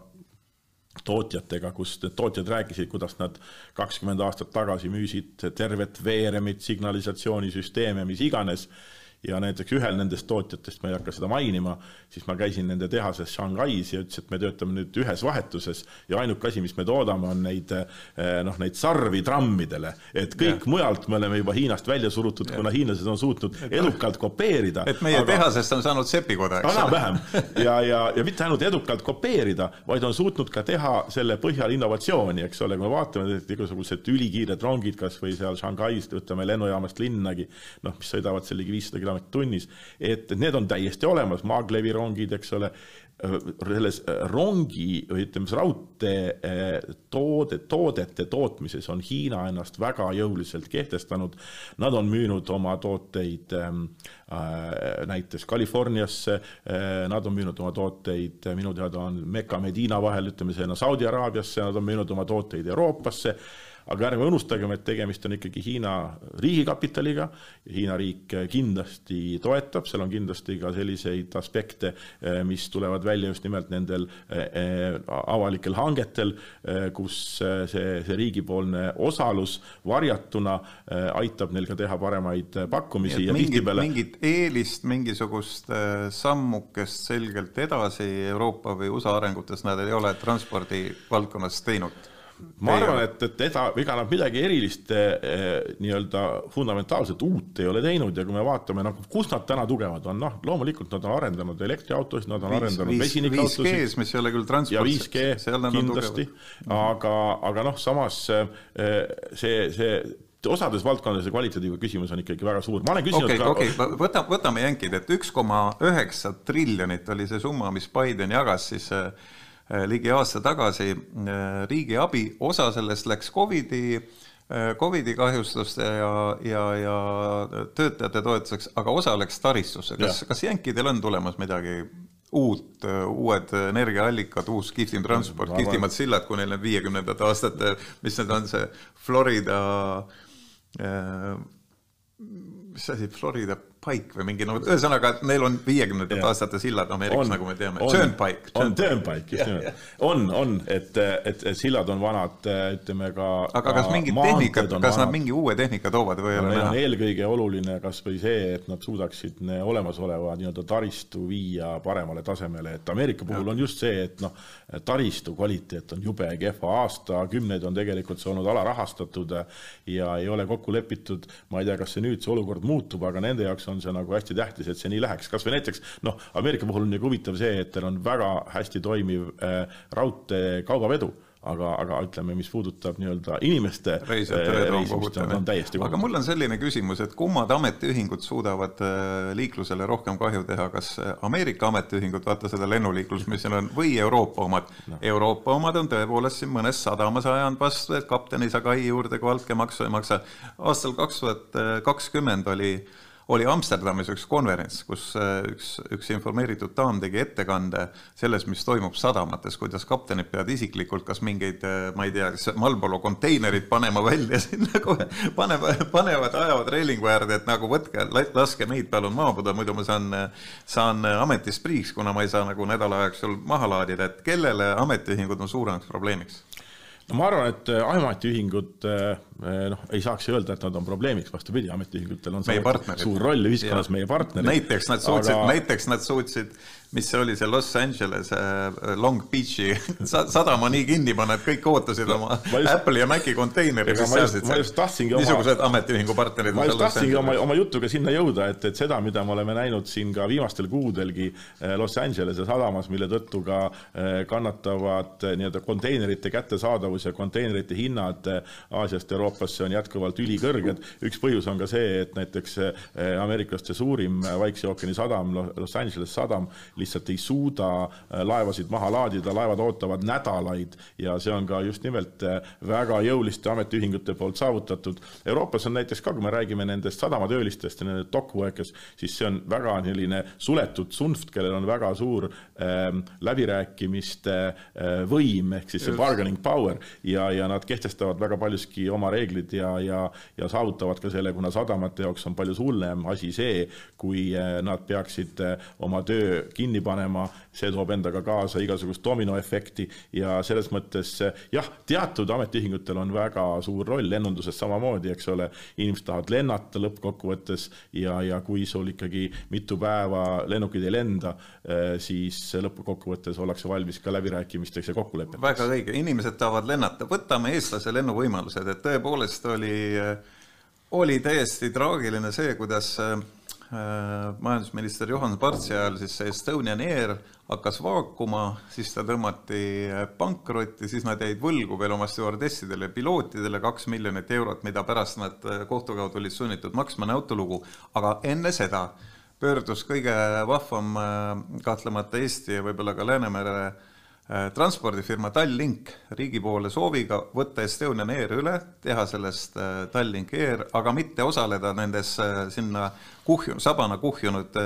B: tootjatega, kus tootjad rääkisid, kuidas nad kakskümmend aastat tagasi müüsid tervet veeremit, signalisatsioonisüsteeme, mis iganes ja näiteks ühel nendest tootjatest, ma ei hakka seda mainima, siis ma käisin nende tehases Shanghais ja ütles, et me töötame nüüd ühes vahetuses ja ainuke asi, mis me toodame, on neid eh, noh, neid sarvi trammidele, et kõik ja. mujalt me oleme juba Hiinast välja surutud, kuna hiinlased on suutnud edukalt kopeerida.
A: et meie aga... tehasest on saanud sepikoda,
B: eks ole. enam-vähem ja, ja, ja mitte ainult edukalt kopeerida, vaid on suutnud ka teha selle põhjal innovatsiooni, eks ole, kui me vaatame, et igasugused ülikiired rongid, kas või seal Shanghais, võtame lennujaamast linnagi, noh, mis sõidavad seal ligi viissada kilomeetrit tunnis, et need on täiesti olemas, maaglevi rongid, eks ole, selles rongi või ütleme siis raudtee eh, toode, toodete tootmises on Hiina ennast väga jõuliselt kehtestanud. Nad on müünud oma tooteid ehm, äh, näiteks Californiasse äh,, nad on müünud oma tooteid, minu teada on Mekka, Medina vahel, ütleme sinna Saudi Araabiasse, nad on müünud oma tooteid Euroopasse aga ärme unustagem, et tegemist on ikkagi Hiina riigikapitaliga, Hiina riik kindlasti toetab, seal on kindlasti ka selliseid aspekte, eh, mis tulevad välja just nimelt nendel eh, eh, avalikel hangetel, kus see, see riigipoolne osalus varjatuna aitab neil ka teha paremaid pakkumisi
A: ja mingit, tihtipeale mingit eelist, mingisugust sammukest selgelt edasi Euroopa või USA arengutes nad ei ole transpordi valdkonnas teinud
B: ma arvan, et, et ega, ega nad midagi erilist eh, nii-öelda fundamentaalselt uut ei ole teinud ja kui me vaatame, noh, kus nad täna tugevad on, noh, loomulikult nad on arendanud elektriautosid, nad on viis, arendanud vesinikautosid.
A: 5G-s, mis ei ole küll transport.
B: ja 5G kindlasti, aga, aga noh, samas eh, see, see osades valdkondades see kvaliteediga küsimus on ikkagi väga suur. ma olen küsinud
A: okay, ka okay., võtame, võtame jänkid, et üks koma üheksa triljonit oli see summa, mis Biden jagas siis Äh, ligi aasta tagasi äh, riigiabi, osa sellest läks Covidi äh, Covidi kahjustuste ja, ja, ja töötajate toetuseks, aga osa läks taristusse. kas, kas jänkidel on tulemas midagi uut, uued energiaallikad, uus kihvtim transport, kihvtimad sillad, kui neil need viiekümnendate aastate, mis need on, see Florida äh, mis asi, Florida Pike või mingi no ühesõnaga, et neil on viiekümnendate aastate sillad Ameerikas, nagu me teame. Turnpike.
B: on Turnpike, just nimelt. on, on, et, et, et sillad on vanad, ütleme ka
A: aga kas mingit tehnikat, kas vanad. nad mingi uue tehnika toovad või ei ole
B: näha? eelkõige oluline kas või see, et nad suudaksid olemasoleva nii-öelda taristu viia paremale tasemele, et Ameerika puhul ja. on just see, et noh, taristu kvaliteet on jube kehva, aastakümneid on tegelikult see olnud alarahastatud ja ei ole kokku lepitud, ma ei tea, kas see nüüd, see olukord muutub, aga nende jaoks on see nagu hästi tähtis, et see nii läheks, kas või näiteks noh, Ameerika puhul on ju huvitav see, et teil on väga hästi toimiv äh, raudtee kaubavedu aga, aga ütleme, mis puudutab nii-öelda inimeste
A: reisimist, on, on täiesti aga mul on selline küsimus, et kummad ametiühingud suudavad äh, liiklusele rohkem kahju teha, kas Ameerika ametiühingud, vaata seda lennuliiklust, mis seal on, või Euroopa omad no.? Euroopa omad on tõepoolest siin mõnes sadamas ajanud vastu, et kapten ei saa kai juurde, kui altkäemaksu ei maksa. aastal kaks tuhat kakskümmend oli oli Amsterdamis üks konverents, kus äh, üks, üks informeeritud daam tegi ettekande sellest, mis toimub sadamates, kuidas kaptenid peavad isiklikult kas mingeid, äh, ma ei tea, kas Marlboro konteinerid panema välja <laughs> sinna kohe, panevad, panevad, ajavad reelingu äärde, et nagu võtke, laske meid palun maabuda, muidu ma saan, saan ametist priiks, kuna ma ei saa nagu nädala jooksul maha laadida, et kellele ametiühingud on suuremaks probleemiks?
B: no ma arvan, et äh, ametiühingud noh, ei saaks öelda, et nad on probleemiks, vastupidi, ametiühingutel on suur roll ühiskonnas, meie partnerid.
A: näiteks nad suutsid aga..., näiteks nad suutsid mis see oli, see Los Angeles äh, Long Beachi <laughs> sadama nii kinni panna, et kõik ootasid oma just, Apple'i ja Maci konteinerit.
B: ma just, ma just tahtsingi
A: oma niisugused ametiühingu partnerid.
B: ma just tahtsingi oma, oma jutuga sinna jõuda, et, et seda, mida me oleme näinud siin ka viimastel kuudelgi äh, Los Angelese sadamas, mille tõttu ka äh, kannatavad nii-öelda konteinerite kättesaadavus ja konteinerite hinnad Aasiast Euroopasse on jätkuvalt ülikõrged. üks põhjus on ka see, et näiteks ameeriklaste suurim Vaikse ookeani sadam, Los Angeles sadam, lihtsalt ei suuda äh, laevasid maha laadida, laevad ootavad nädalaid ja see on ka just nimelt äh, väga jõuliste ametiühingute poolt saavutatud. Euroopas on näiteks ka, kui me räägime nendest sadamatöölistest ja nendest dockworkers, siis see on väga selline suletud tsunft, kellel on väga suur ähm, läbirääkimiste äh, võim, ehk siis see bargaining power ja, ja nad kehtestavad väga paljuski oma reeglid ja, ja, ja saavutavad ka selle, kuna sadamate jaoks on palju hullem asi see, kui nad peaksid oma töö kinni panema, see toob endaga kaasa igasugust dominoefekti ja selles mõttes jah, teatud ametiühingutel on väga suur roll lennunduses samamoodi, eks ole, inimesed tahavad lennata lõppkokkuvõttes ja, ja kui sul ikkagi mitu päeva lennukid ei lenda, siis lõppkokkuvõttes ollakse valmis ka läbirääkimisteks ja kokkulepeteks.
A: väga õige, inimesed tahavad lennata, võtame eestlase lennuvõimalused, et tõepoolest oli, oli täiesti traagiline see, kuidas äh, majandusminister Johan Partsi ajal siis see Estonian Air hakkas vaakuma, siis ta tõmmati pankrotti, siis nad jäid võlgu veel oma stjuardessidele pilootidele kaks miljonit eurot, mida pärast nad kohtu kaudu olid sunnitud maksma, näotu lugu. aga enne seda pöördus kõige vahvam kahtlemata Eesti ja võib-olla ka Läänemere Äh, transpordifirma Tallink riigi poole sooviga võtta Estonian Air üle, teha sellest äh, Tallink Air, aga mitte osaleda nendes äh, sinna kuhju, sabana kuhjunud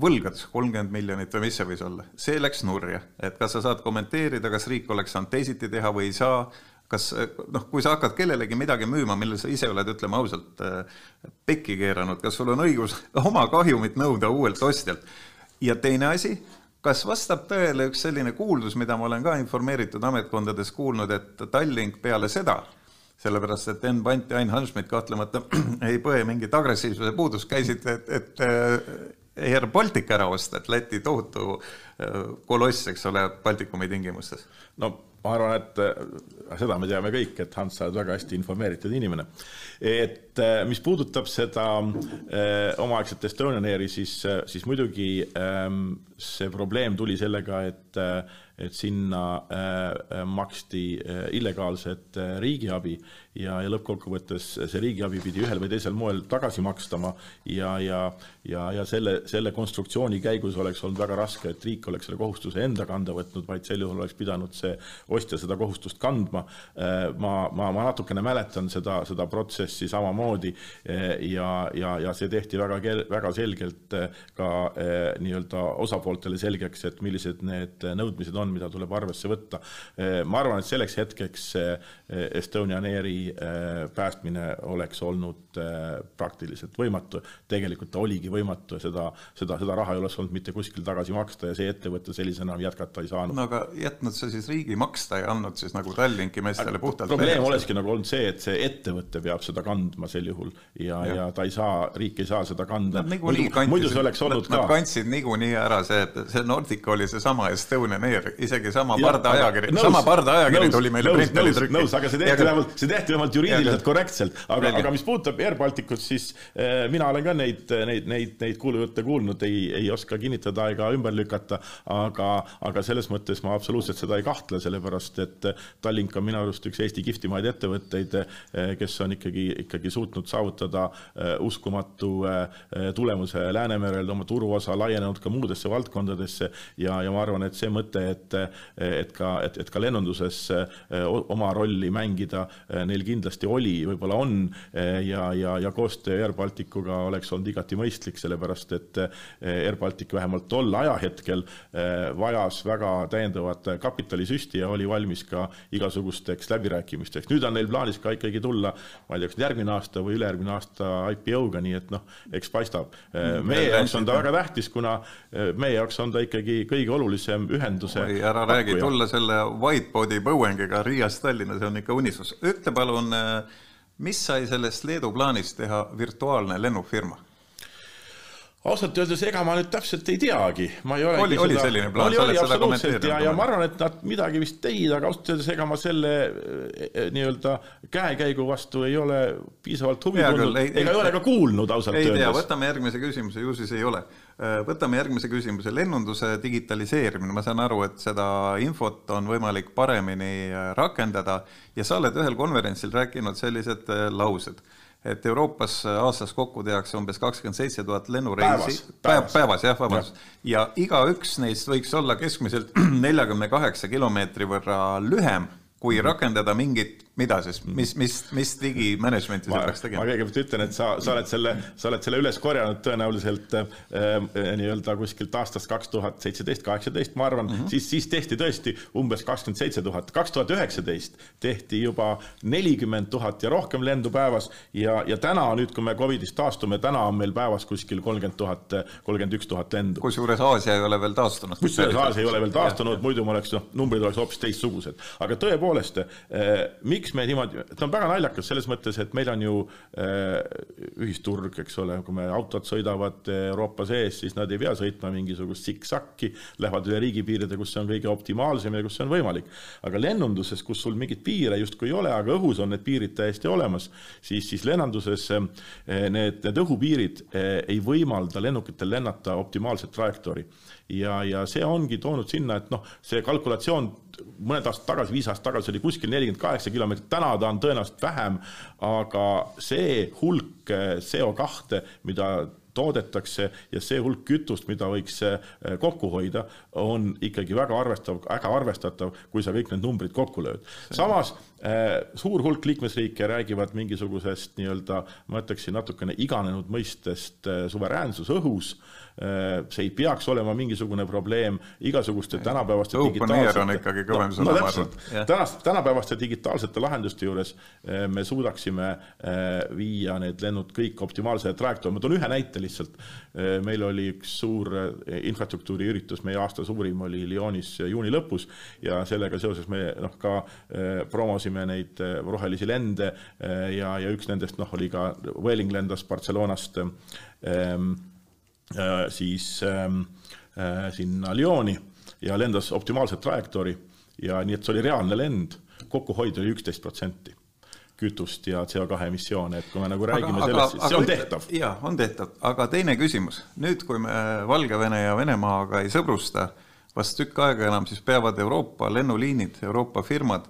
A: võlgades, kolmkümmend miljonit või mis see võis olla, see läks nurja. et kas sa saad kommenteerida, kas riik oleks saanud teisiti teha või ei saa, kas noh, kui sa hakkad kellelegi midagi müüma, mille sa ise oled, ütleme ausalt, pekki keeranud, kas sul on õigus oma kahjumit nõuda uuelt ostjalt? ja teine asi kas vastab tõele üks selline kuuldus, mida ma olen ka informeeritud ametkondades kuulnud, et Tallink peale seda, sellepärast et Enn Pant ja Ain Hanschmidt kahtlemata <clears throat> ei põe mingit agressiivsuse puudust, käisid, et, et Air Baltic ära osta, et Läti tohutu äh, koloss, eks ole, Baltikumi tingimustes.
B: no ma arvan, et äh, seda me teame kõik, et Hans, sa oled väga hästi informeeritud inimene. et mis puudutab seda äh, omaaegset Estonian Airi, siis, siis muidugi ähm, see probleem tuli sellega, et äh, et sinna äh, maksti äh, illegaalset äh, riigiabi ja, ja lõppkokkuvõttes see riigiabi pidi ühel või teisel moel tagasi makstama ja, ja, ja, ja selle, selle konstruktsiooni käigus oleks olnud väga raske, et riik oleks selle kohustuse enda kanda võtnud, vaid sel juhul oleks pidanud see ostja seda kohustust kandma. ma, ma, ma natukene mäletan seda, seda protsessi samamoodi ja, ja, ja see tehti väga, väga selgelt ka nii-öelda osapooltele selgeks, et millised need nõudmised on on, mida tuleb arvesse võtta. Eh, ma arvan, et selleks hetkeks eh, Estonian Airi eh, päästmine oleks olnud praktiliselt võimatu. tegelikult ta oligi võimatu ja seda, seda, seda raha ei oleks olnud mitte kuskil tagasi maksta ja see ettevõte sellisena enam jätkata ei saanud.
A: no aga jätnud sa siis riigi maksta ja andnud siis nagu Tallinki meestele puhtalt
B: probleem olekski nagu olnud see, et see ettevõte peab seda kandma sel juhul ja, ja., ja ta ei saa, riik ei saa seda kanda. muidu, muidu see oleks olnud
A: nad, ka. Nad kandsid niikuinii ära see, see Nordica oli seesama Estonian Air, isegi sama pardaajakiri, sama pardaajakiri tuli meile
B: printeri trükki. nõus, aga see tehti vähemalt, see tehti vähemalt juriidiliselt korrektselt, aga, aga mis puudutab Air Balticut, siis äh, mina olen ka neid, neid, neid, neid kuulujutte kuulnud, ei, ei oska kinnitada ega ümber lükata, aga, aga selles mõttes ma absoluutselt seda ei kahtle, sellepärast et Tallink on minu arust üks Eesti kihvtimaid ettevõtteid, kes on ikkagi, ikkagi suutnud saavutada uskumatu tulemuse Läänemerel, oma turuosa laienenud ka muudesse valdkondadesse. Ja, ja ma arvan, et see mõte, et et ka, et, et ka lennunduses eh, oma rolli mängida eh, neil kindlasti oli, võib-olla on eh, ja, ja, ja koostöö Air Balticuga oleks olnud igati mõistlik, sellepärast et Air Baltic vähemalt tol ajahetkel vajas väga täiendavat kapitalisüsti ja oli valmis ka igasugusteks läbirääkimisteks. nüüd on neil plaanis ka ikkagi tulla, ma ei tea, kas järgmine aasta või ülejärgmine aasta IPO-ga, nii et noh, eks paistab. Mm, meie jaoks on ta väga tähtis, kuna meie jaoks on ta ikkagi kõige olulisem ühenduse
A: oi, ära räägi, tulla selle whiteboard'i Boeingiga Riiast Tallinna, see on ikka unistus. ütle palun, mis sai sellest Leedu plaanist teha virtuaalne lennufirma?
B: Ausalt öeldes, ega ma nüüd täpselt ei teagi, ma ei ole
A: oli, oli seda... selline plaan,
B: sa oled seda kommenteerinud? ja, ja ma arvan, et nad midagi vist tegid, aga ausalt öeldes, ega ma selle eh, eh, nii-öelda käekäigu vastu ei ole piisavalt huvi tundnud, ega ei ole ka kuulnud ausalt
A: ei
B: öeldes.
A: ei tea, võtame järgmise küsimuse, ju siis ei ole. Äh, võtame järgmise küsimuse, lennunduse digitaliseerimine, ma saan aru, et seda infot on võimalik paremini äh, rakendada ja sa oled ühel konverentsil rääkinud sellised äh, laused, et Euroopas aastas kokku tehakse umbes kakskümmend seitse tuhat lennureisi. Päevas, päevas, jah, vabandust, ja igaüks neist võiks olla keskmiselt <clears throat> neljakümne kaheksa kilomeetri võrra lühem, kui rakendada mingit mida siis, mis, mis, mis digimanagement'i sa peaks tegema?
B: ma kõigepealt ütlen, et sa, sa oled selle, sa oled selle üles korjanud tõenäoliselt äh, äh nii-öelda kuskilt aastast kaks tuhat seitseteist, kaheksateist, ma arvan mm, -hmm. siis, siis tehti tõesti umbes kakskümmend seitse tuhat. kaks tuhat üheksateist tehti juba nelikümmend tuhat ja rohkem lendu päevas ja, ja täna nüüd, kui me Covidist taastume, täna on meil päevas kuskil kolmkümmend tuhat, kolmkümmend üks tuhat lendu.
A: kusjuures Aasia ei ole veel taastunud.
B: kusjuures Aasia ei ole veel taastunud, muidu ma oleks, noh, numbrid oleks hoopis teistsugused. aga tõepoolest eh,, miks miks me niimoodi, ta on väga naljakas selles mõttes, et meil on ju äh, ühisturg, eks ole, kui me autod sõidavad Euroopa sees, siis nad ei pea sõitma mingisugust sikksakki, lähevad üle riigipiiride, kus see on kõige optimaalsem ja kus see on võimalik. aga lennunduses, kus sul mingeid piire justkui ei ole, aga õhus on need piirid täiesti olemas, siis, siis lennunduses äh, need, need õhupiirid äh, ei võimalda lennukitel lennata optimaalset trajektoori ja, ja see ongi toonud sinna, et noh, see kalkulatsioon mõned aastad tagasi, viis aastat tagasi oli kuskil nelikümmend kaheksa kilomeetrit, täna ta on tõenäoliselt vähem, aga see hulk eh, CO kahte, mida toodetakse ja see hulk kütust, mida võiks eh, kokku hoida, on ikkagi väga arvestav, väga arvestatav, kui sa kõik need numbrid kokku lööd. samas eh, suur hulk liikmesriike räägivad mingisugusest nii-öelda, ma ütleksin natukene iganenud mõistest suveräänsus õhus see ei peaks olema mingisugune probleem. Igasuguste tänapäevaste
A: digitaalsete on ikkagi kõvem sõna
B: no,, ma arvan. tänast, tänapäevaste digitaalsete lahenduste juures äh, me suudaksime äh, viia need lennud kõik optimaalsele trajektoori, ma toon ühe näite lihtsalt. meil oli üks suur infrastruktuuriüritus, meie aasta suurim oli Lyonis juuni lõpus ja sellega seoses me noh, ka promosime neid rohelisi lende ja, ja üks nendest noh, oli ka Vueling lendas Barcelonast ähm, Äh, siis ähm, äh, sinna Lyoni ja lendas optimaalset trajektoori. Ja nii, et see oli reaalne lend, kokkuhoid oli üksteist protsenti kütust ja CO2 emissioone, et kui me nagu räägime aga, sellest, siis see on tehtav.
A: jaa, on tehtav, aga teine küsimus, nüüd kui me Valgevene ja Venemaaga ei sõbrusta vast tükk aega enam, siis peavad Euroopa lennuliinid, Euroopa firmad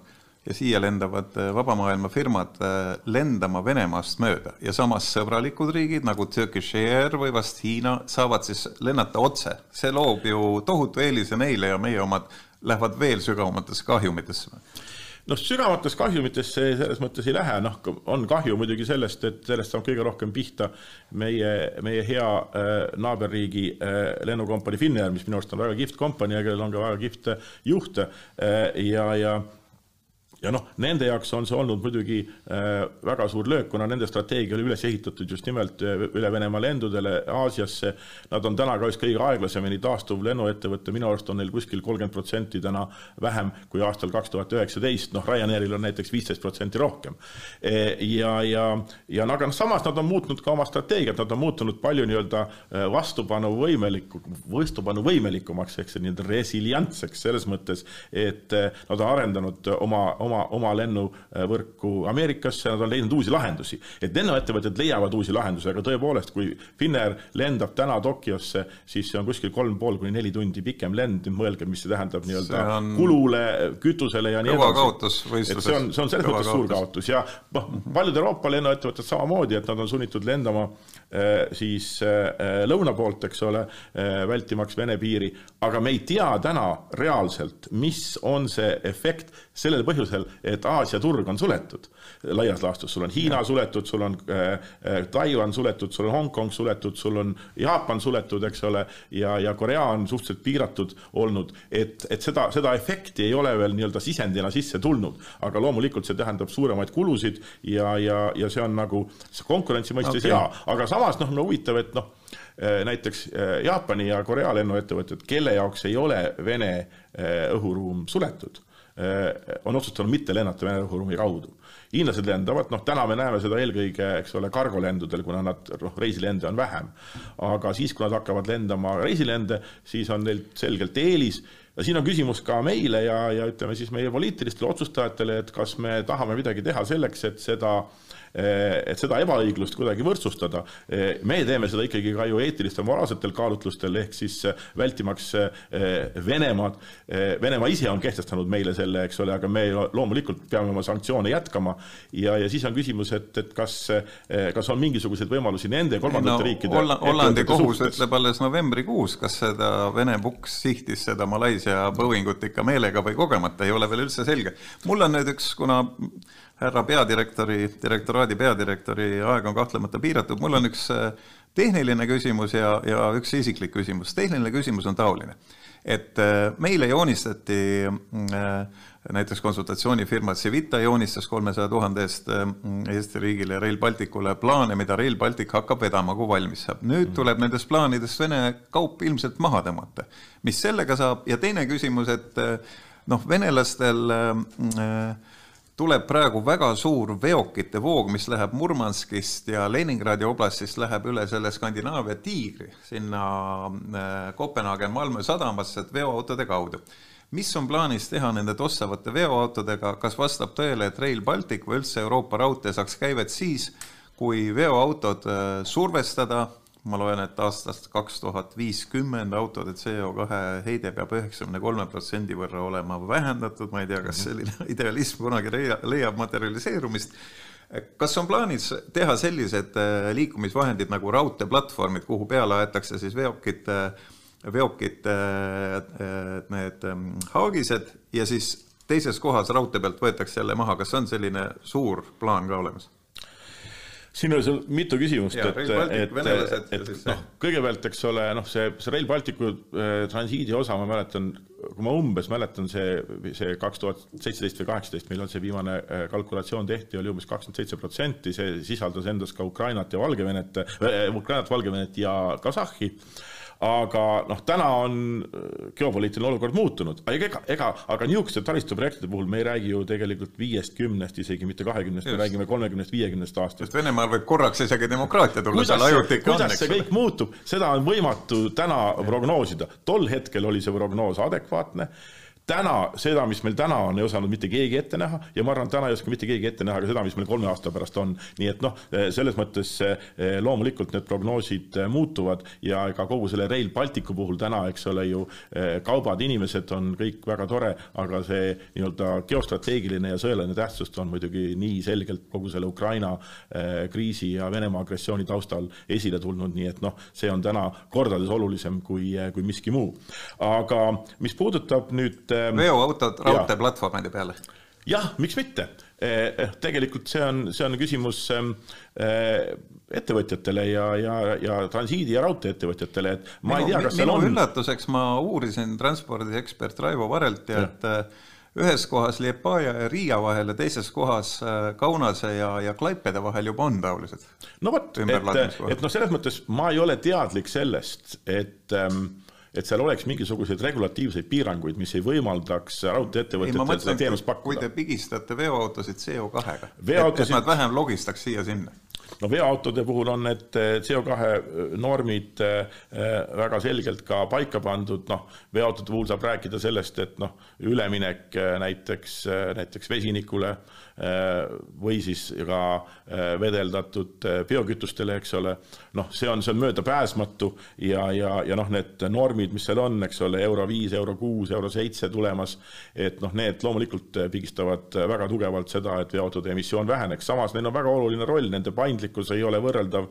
A: ja siia lendavad äh, vaba maailma firmad äh, lendama Venemaast mööda. Ja samas sõbralikud riigid nagu Turkish Air või vast Hiina saavad siis lennata otse. see loob ju tohutu eelise neile ja meie omad lähevad veel sügavamatesse kahjumitesse.
B: Noh, sügavates kahjumites see selles mõttes ei lähe, noh, on kahju muidugi sellest, et sellest saab kõige rohkem pihta meie, meie hea äh, naaberriigi äh, lennukompanii Finnair, mis minu arust on väga kihvt kompanii ja kellel on ka väga kihvt juht äh, ja, ja ja noh, nende jaoks on see olnud muidugi äh, väga suur löök, kuna nende strateegia oli üles ehitatud just nimelt äh, üle Venemaa lendudele Aasiasse. Nad on täna ka vist kõige aeglasemini taastuv lennuettevõte, minu arust on neil kuskil kolmkümmend protsenti täna vähem kui aastal kaks tuhat üheksateist, noh, Ryanairil on näiteks viisteist protsenti rohkem e,. ja, ja, ja aga noh, samas nad on muutnud ka oma strateegiat, nad on muutunud palju nii-öelda äh, vastupanuvõimeliku, vastupanuvõimelikumaks ehk see nii-öelda resilientseks selles mõttes, et nad on arendanud oma, oma oma, oma lennuvõrku Ameerikasse, nad on leidnud uusi lahendusi. et lennuettevõtted leiavad uusi lahendusi, aga tõepoolest, kui Finnair lendab täna Tokyosse, siis see on kuskil kolm pool kuni neli tundi pikem lend, mõelge, mis see tähendab nii-öelda on... kulule, kütusele ja nii
A: edasi.
B: et see on, see on selles mõttes suur kaotus ja noh, paljud Euroopa lennuettevõtted samamoodi, et nad on sunnitud lendama siis äh, lõuna poolt, eks ole, äh, vältimaks Vene piiri, aga me ei tea täna reaalselt, mis on see efekt sellel põhjusel, et Aasia turg on suletud. Laias laastus, sul on Hiina suletud, sul on äh, äh, Taiwan suletud, sul on Hongkong suletud, sul on Jaapan suletud, eks ole, ja, ja Korea on suhteliselt piiratud olnud, et, et seda, seda efekti ei ole veel nii-öelda sisendina sisse tulnud, aga loomulikult see tähendab suuremaid kulusid ja, ja, ja see on nagu konkurentsi mõistes okay. hea, aga samas noh, no huvitav, et noh, äh, näiteks äh, Jaapani ja Korea lennuettevõtted, kelle jaoks ei ole Vene õhuruum suletud on otsustanud mitte lennata Vene õhuruumi kaudu. hiinlased lendavad, noh, täna me näeme seda eelkõige, eks ole, kargolendudel, kuna nad, noh, reisilende on vähem. aga siis, kui nad hakkavad lendama reisilende, siis on neil selgelt eelis ja siin on küsimus ka meile ja, ja ütleme siis meie poliitilistele otsustajatele, et kas me tahame midagi teha selleks, et seda äh, Eh, et seda ebaõiglust kuidagi võrdsustada. Eh, me teeme seda ikkagi ka ju eetilistel, moraalsetel kaalutlustel, ehk siis eh, vältimaks Venemaad. Venemaa ise on kehtestanud meile selle, eks ole, aga me loomulikult peame oma sanktsioone jätkama. ja, ja siis on küsimus, et, et kas, kas on mingisuguseid võimalusi nende kolmandate no, riikide
A: Holla, Hollandi kohus suhtes. ütleb alles novembrikuus, kas seda Vene puks sihtis seda Malaisia ja Boeingut ikka meelega või kogemata, ei ole veel üldse selge. mul on nüüd üks, kuna härra peadirektori, direktoraadi peadirektori aeg on kahtlemata piiratud, mul on üks äh, tehniline küsimus ja, ja üks isiklik küsimus. tehniline küsimus on taoline, et äh, meile joonistati äh, näiteks konsultatsioonifirma Civita joonistas kolmesaja tuhande eest Eesti riigile ja Rail Balticule plaane, mida Rail Baltic hakkab vedama, kui valmis saab. nüüd tuleb nendest plaanidest Vene kaup ilmselt maha tõmmata. mis sellega saab ja teine küsimus, et noh, venelastel äh, tuleb praegu väga suur veokite voog, mis läheb Murmanskist ja Leningradi oblastist läheb üle selle Skandinaavia tiigri sinna äh, Kopenhaagen Malmö sadamasse veoautode kaudu. mis on plaanis teha nende tossavate veoautodega, kas vastab tõele, et Rail Baltic või üldse Euroopa raudtee saaks käivet siis, kui veoautod äh, survestada ma loen, et aastast kaks tuhat viiskümmend autode CO2 heide peab üheksakümne kolme protsendi võrra olema vähendatud, ma ei tea, kas selline <laughs> idealism kunagi leiab materialiseerumist. kas on plaanis teha sellised äh, liikumisvahendid nagu raudteeplatvormid, kuhu peale aetakse siis veokite, veokite äh, need ähm, haagised ja siis teises kohas raudtee pealt võetakse jälle maha, kas on selline suur plaan ka olemas?
B: Siin oli sul mitu küsimust, et, et, et noh, kõigepealt, eks ole, noh, see, see Rail Balticu äh, transiidi osa, ma mäletan, kui ma umbes mäletan, see, see kaks tuhat seitseteist või kaheksateist, millal see viimane äh, kalkulatsioon tehti, oli umbes kakskümmend seitse protsenti, see sisaldas endas ka Ukrainat ja Valgevenet äh,, Ukrainat, Valgevenet ja Kasahhi aga noh, täna on äh, geopoliitiline olukord muutunud, aga ega, ega, aga niisuguste taristuprojektide puhul me ei räägi ju tegelikult viiest, kümnest, isegi mitte kahekümnest, me räägime kolmekümnest, viiekümnest aastast.
A: sest Venemaal võib korraks isegi demokraatia tulla, seal ajuti ikka
B: on, eks ole. kuidas see kõik muutub, seda on võimatu täna prognoosida. tol hetkel oli see prognoos adekvaatne täna seda, mis meil täna on, ei osanud mitte keegi ette näha ja ma arvan, et täna ei oska mitte keegi ette näha ka seda, mis meil kolme aasta pärast on. nii et noh, selles mõttes eh, loomulikult need prognoosid eh, muutuvad ja ka kogu selle Rail Balticu puhul täna, eks ole ju, eh, kaubad, inimesed on kõik väga tore, aga see nii-öelda geostrateegiline ja sõjaline tähtsus on muidugi nii selgelt kogu selle Ukraina kriisi ja Venemaa agressiooni taustal esile tulnud, nii et noh, see on täna kordades olulisem kui, kui miski muu. aga mis puudutab nüüd
A: veoautod raudteeplatvormide peale?
B: jah, miks mitte. Eh, eh, tegelikult see on, see on küsimus ehm, eh, ettevõtjatele ja, ja, ja transiidi- ja raudteeettevõtjatele, et ma minu, ei tea, kas seal on
A: üllatuseks ma uurisin transpordiekspert Raivo Varelt ja, ja. et ühes kohas Liepaja ja Riia vahel ja teises kohas Kaunase ja, ja Klaipede vahel juba on taolised.
B: no vot, et, et noh, selles mõttes ma ei ole teadlik sellest, et ähm, et seal oleks mingisuguseid regulatiivseid piiranguid, mis ei võimaldaks raudtee-ettevõtetel seda teenust pakkuda.
A: kui te pigistate veoautosid CO2-ga, et, et nad vähem logistaks siia-sinna
B: no veoautode puhul on need eh, CO2 normid eh, väga selgelt ka paika pandud, noh, veoautode puhul saab rääkida sellest, et noh, üleminek eh, näiteks, näiteks vesinikule või siis ka vedeldatud biokütustele, eks ole, noh, see on, see on möödapääsmatu ja, ja, ja noh, need normid, mis seal on, eks ole, euro viis, euro kuus, euro seitse tulemas, et noh, need loomulikult pigistavad väga tugevalt seda, et veoautode emissioon väheneks, samas neil on väga oluline roll, nende paindlikkus ei ole võrreldav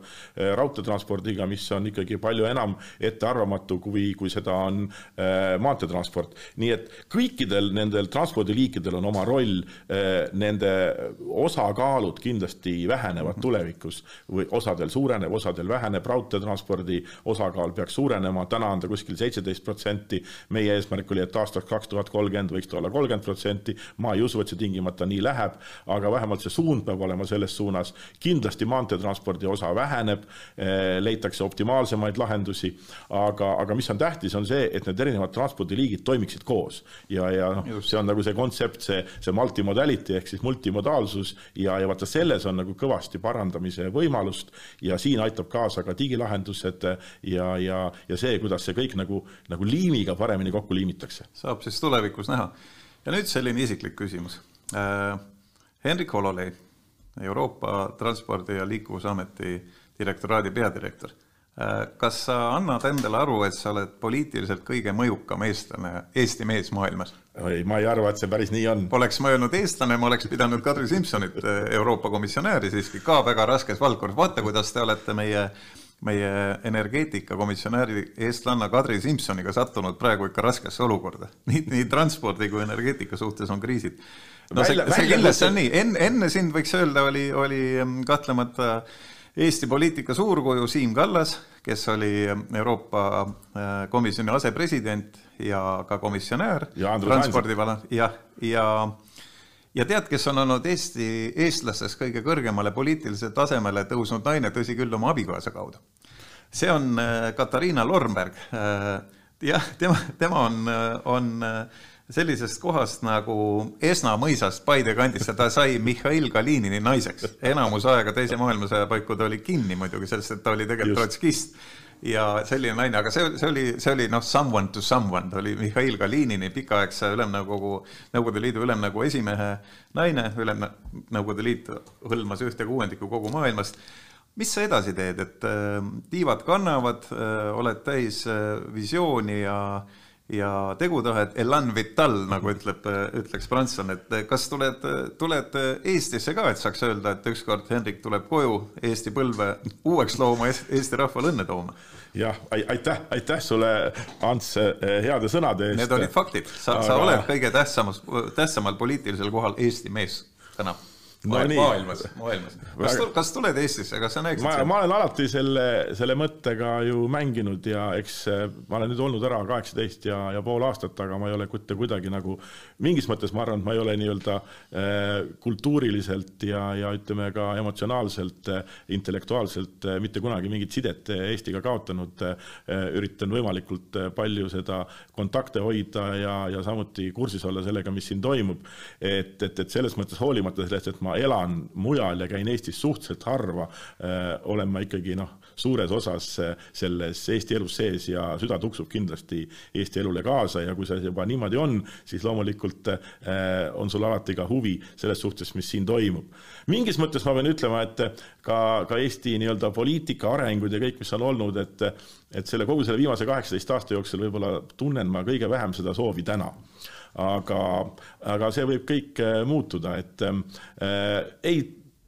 B: raudteetranspordiga, mis on ikkagi palju enam ettearvamatu, kui, kui seda on äh, maanteetransport. nii et kõikidel nendel transpordiliikidel on oma roll äh,, nende osakaalud kindlasti vähenevad tulevikus või osadel suureneb, osadel väheneb, raudteetranspordi osakaal peaks suurenema, täna on ta kuskil seitseteist protsenti, meie eesmärk oli, et aastaks kaks tuhat kolmkümmend võiks ta olla kolmkümmend protsenti, ma ei usu, et see tingimata nii läheb, aga vähemalt see suund peab olema selles suunas, kindlasti maanteetranspordi osa väheneb, eh, leitakse optimaalsemaid lahendusi, aga, aga mis on tähtis, on see, et need erinevad transpordiliigid toimiksid koos. Ja, ja noh, see on nagu see kontsept, see, see multimodality ehk siis multimodaalsus ja, ja vaata selles on nagu kõvasti parandamise võimalust ja siin aitab kaasa ka digilahendused ja, ja, ja see, kuidas see kõik nagu, nagu liimiga paremini kokku liimitakse.
A: saab siis tulevikus näha. ja nüüd selline isiklik küsimus äh,. Hendrik Hololei, Euroopa Transpordi ja Liikuvusameti direktoraadi peadirektor kas sa annad endale aru, et sa oled poliitiliselt kõige mõjukam eestlane, Eesti mees maailmas?
B: ei, ma ei arva, et see päris nii on.
A: Poleks ma öelnud eestlane, ma oleks pidanud Kadri Simsonit, äh, Euroopa komisjonääri siiski ka väga raskes valdkonnas, vaata, kuidas te olete meie meie energeetikakomisjonääri eestlanna Kadri Simsoniga sattunud praegu ikka raskesse olukorda. nii, nii transpordi kui energeetika suhtes on kriisid. no see, see kindlasti on nii, enne, enne sind võiks öelda, oli, oli mm, kahtlemata Eesti poliitika suurkuju Siim Kallas, kes oli Euroopa äh, Komisjoni asepresident ja ka komisjonär jah, ja, ja ja tead, kes on olnud Eesti, eestlastes kõige kõrgemale poliitilisele tasemele tõusnud naine, tõsi küll, oma abikaasa kaudu. see on äh, Katariina Lornberg. Äh, jah, tema, tema on, äh, on sellisest kohast nagu Esna mõisast Paide kandist ja ta sai Mihhail Kalinini naiseks. enamus aega Teise maailmasõja paiku ta oli kinni muidugi, sest et ta oli tegelikult trotskist ja selline naine, aga see, see oli, see oli noh, someone to someone, ta oli Mihhail Kalinini pikaaegse Ülemnõukogu, Nõukogude Liidu Ülemnõukogu esimehe naine, Ülemnõukogu Liit hõlmas ühte kuuendikku kogu maailmast. mis sa edasi teed, et äh, tiivad kannavad äh,, oled täis äh, visiooni ja äh, ja tegutahet, elan vital, nagu ütleb, ütleks prantslane, et kas tuled, tuled Eestisse ka, et saaks öelda, et ükskord Henrik tuleb koju Eesti põlve uueks looma, Eesti rahvale õnne tooma?
B: jah, aitäh, aitäh sulle, Ants, heade sõnade eest.
A: Need olid faktid, sa Aga..., sa oled kõige tähtsamas, tähtsamal poliitilisel kohal Eesti mees täna no nii. maailmas, maailmas. kas, kas tuled Eestisse, kas sa näeksid
B: ma, ma olen alati selle, selle mõttega ju mänginud ja eks eh, ma olen nüüd olnud ära kaheksateist ja, ja pool aastat, aga ma ei ole mitte kuidagi nagu, mingis mõttes ma arvan, et ma ei ole nii-öelda äh, kultuuriliselt ja, ja ütleme ka emotsionaalselt äh,, intellektuaalselt äh, mitte kunagi mingit sidet Eestiga kaotanud äh,. üritan võimalikult palju seda kontakte hoida ja, ja samuti kursis olla sellega, mis siin toimub. et, et, et selles mõttes hoolimata sellest, et ma elan mujal ja käin Eestis suhteliselt harva, äh, olen ma ikkagi noh, suures osas äh, selles Eesti elus sees ja süda tuksub kindlasti Eesti elule kaasa ja kui see juba niimoodi on, siis loomulikult äh, on sul alati ka huvi selles suhtes, mis siin toimub. mingis mõttes ma pean ütlema, et ka, ka Eesti nii-öelda poliitika arengud ja kõik, mis on olnud, et et selle kogu selle viimase kaheksateist aasta jooksul võib-olla tunnen ma kõige vähem seda soovi täna aga, aga see võib kõik äh, muutuda, et äh, ei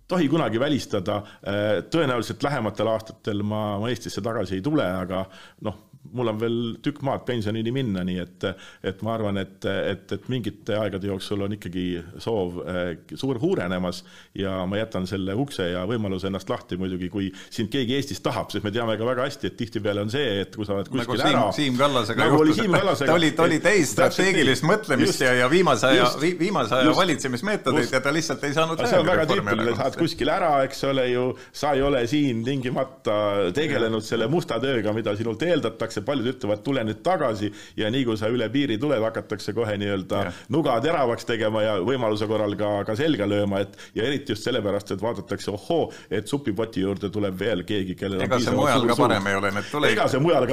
B: tohi kunagi välistada, äh, tõenäoliselt lähematel aastatel ma, ma Eestisse tagasi ei tule, aga noh, mul on veel tükk maad pensionini minna, nii et, et ma arvan, et, et, et mingite aegade jooksul on ikkagi soov eh, suur suurenemas ja ma jätan selle ukse ja võimaluse ennast lahti muidugi, kui sind keegi Eestis tahab, sest me teame ka väga hästi, et tihtipeale on see, et kui sa oled kuskil nagu
A: ära. Siim Kallasega nagu juhtus, et ta oli, ta oli täis strateegilist mõtlemist ja, ja viimase aja, viimase aja valitsemismeetodeid ja ta lihtsalt ei saanud.
B: see on väga tüüpiline, sa oled kuskil ära, eks ole ju, sa ei ole siin tingimata tegelenud selle musta tööga, mida sinult eeldatakse hakatakse, paljud ütlevad, tule nüüd tagasi ja nii kui sa üle piiri tuled, hakatakse kohe nii-öelda nuga teravaks tegema ja võimaluse korral ka, ka selga lööma, et ja eriti just sellepärast, et vaadatakse, ohoo, et supipoti juurde tuleb veel keegi, kellel
A: ega see mujal ka parem ei ole, et tule,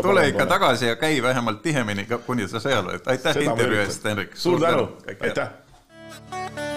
A: tule ikka tagasi ja käi vähemalt tihemini, kuni sa seal oled. aitäh intervjuu eest, Henrik.
B: suur tänu, aitäh.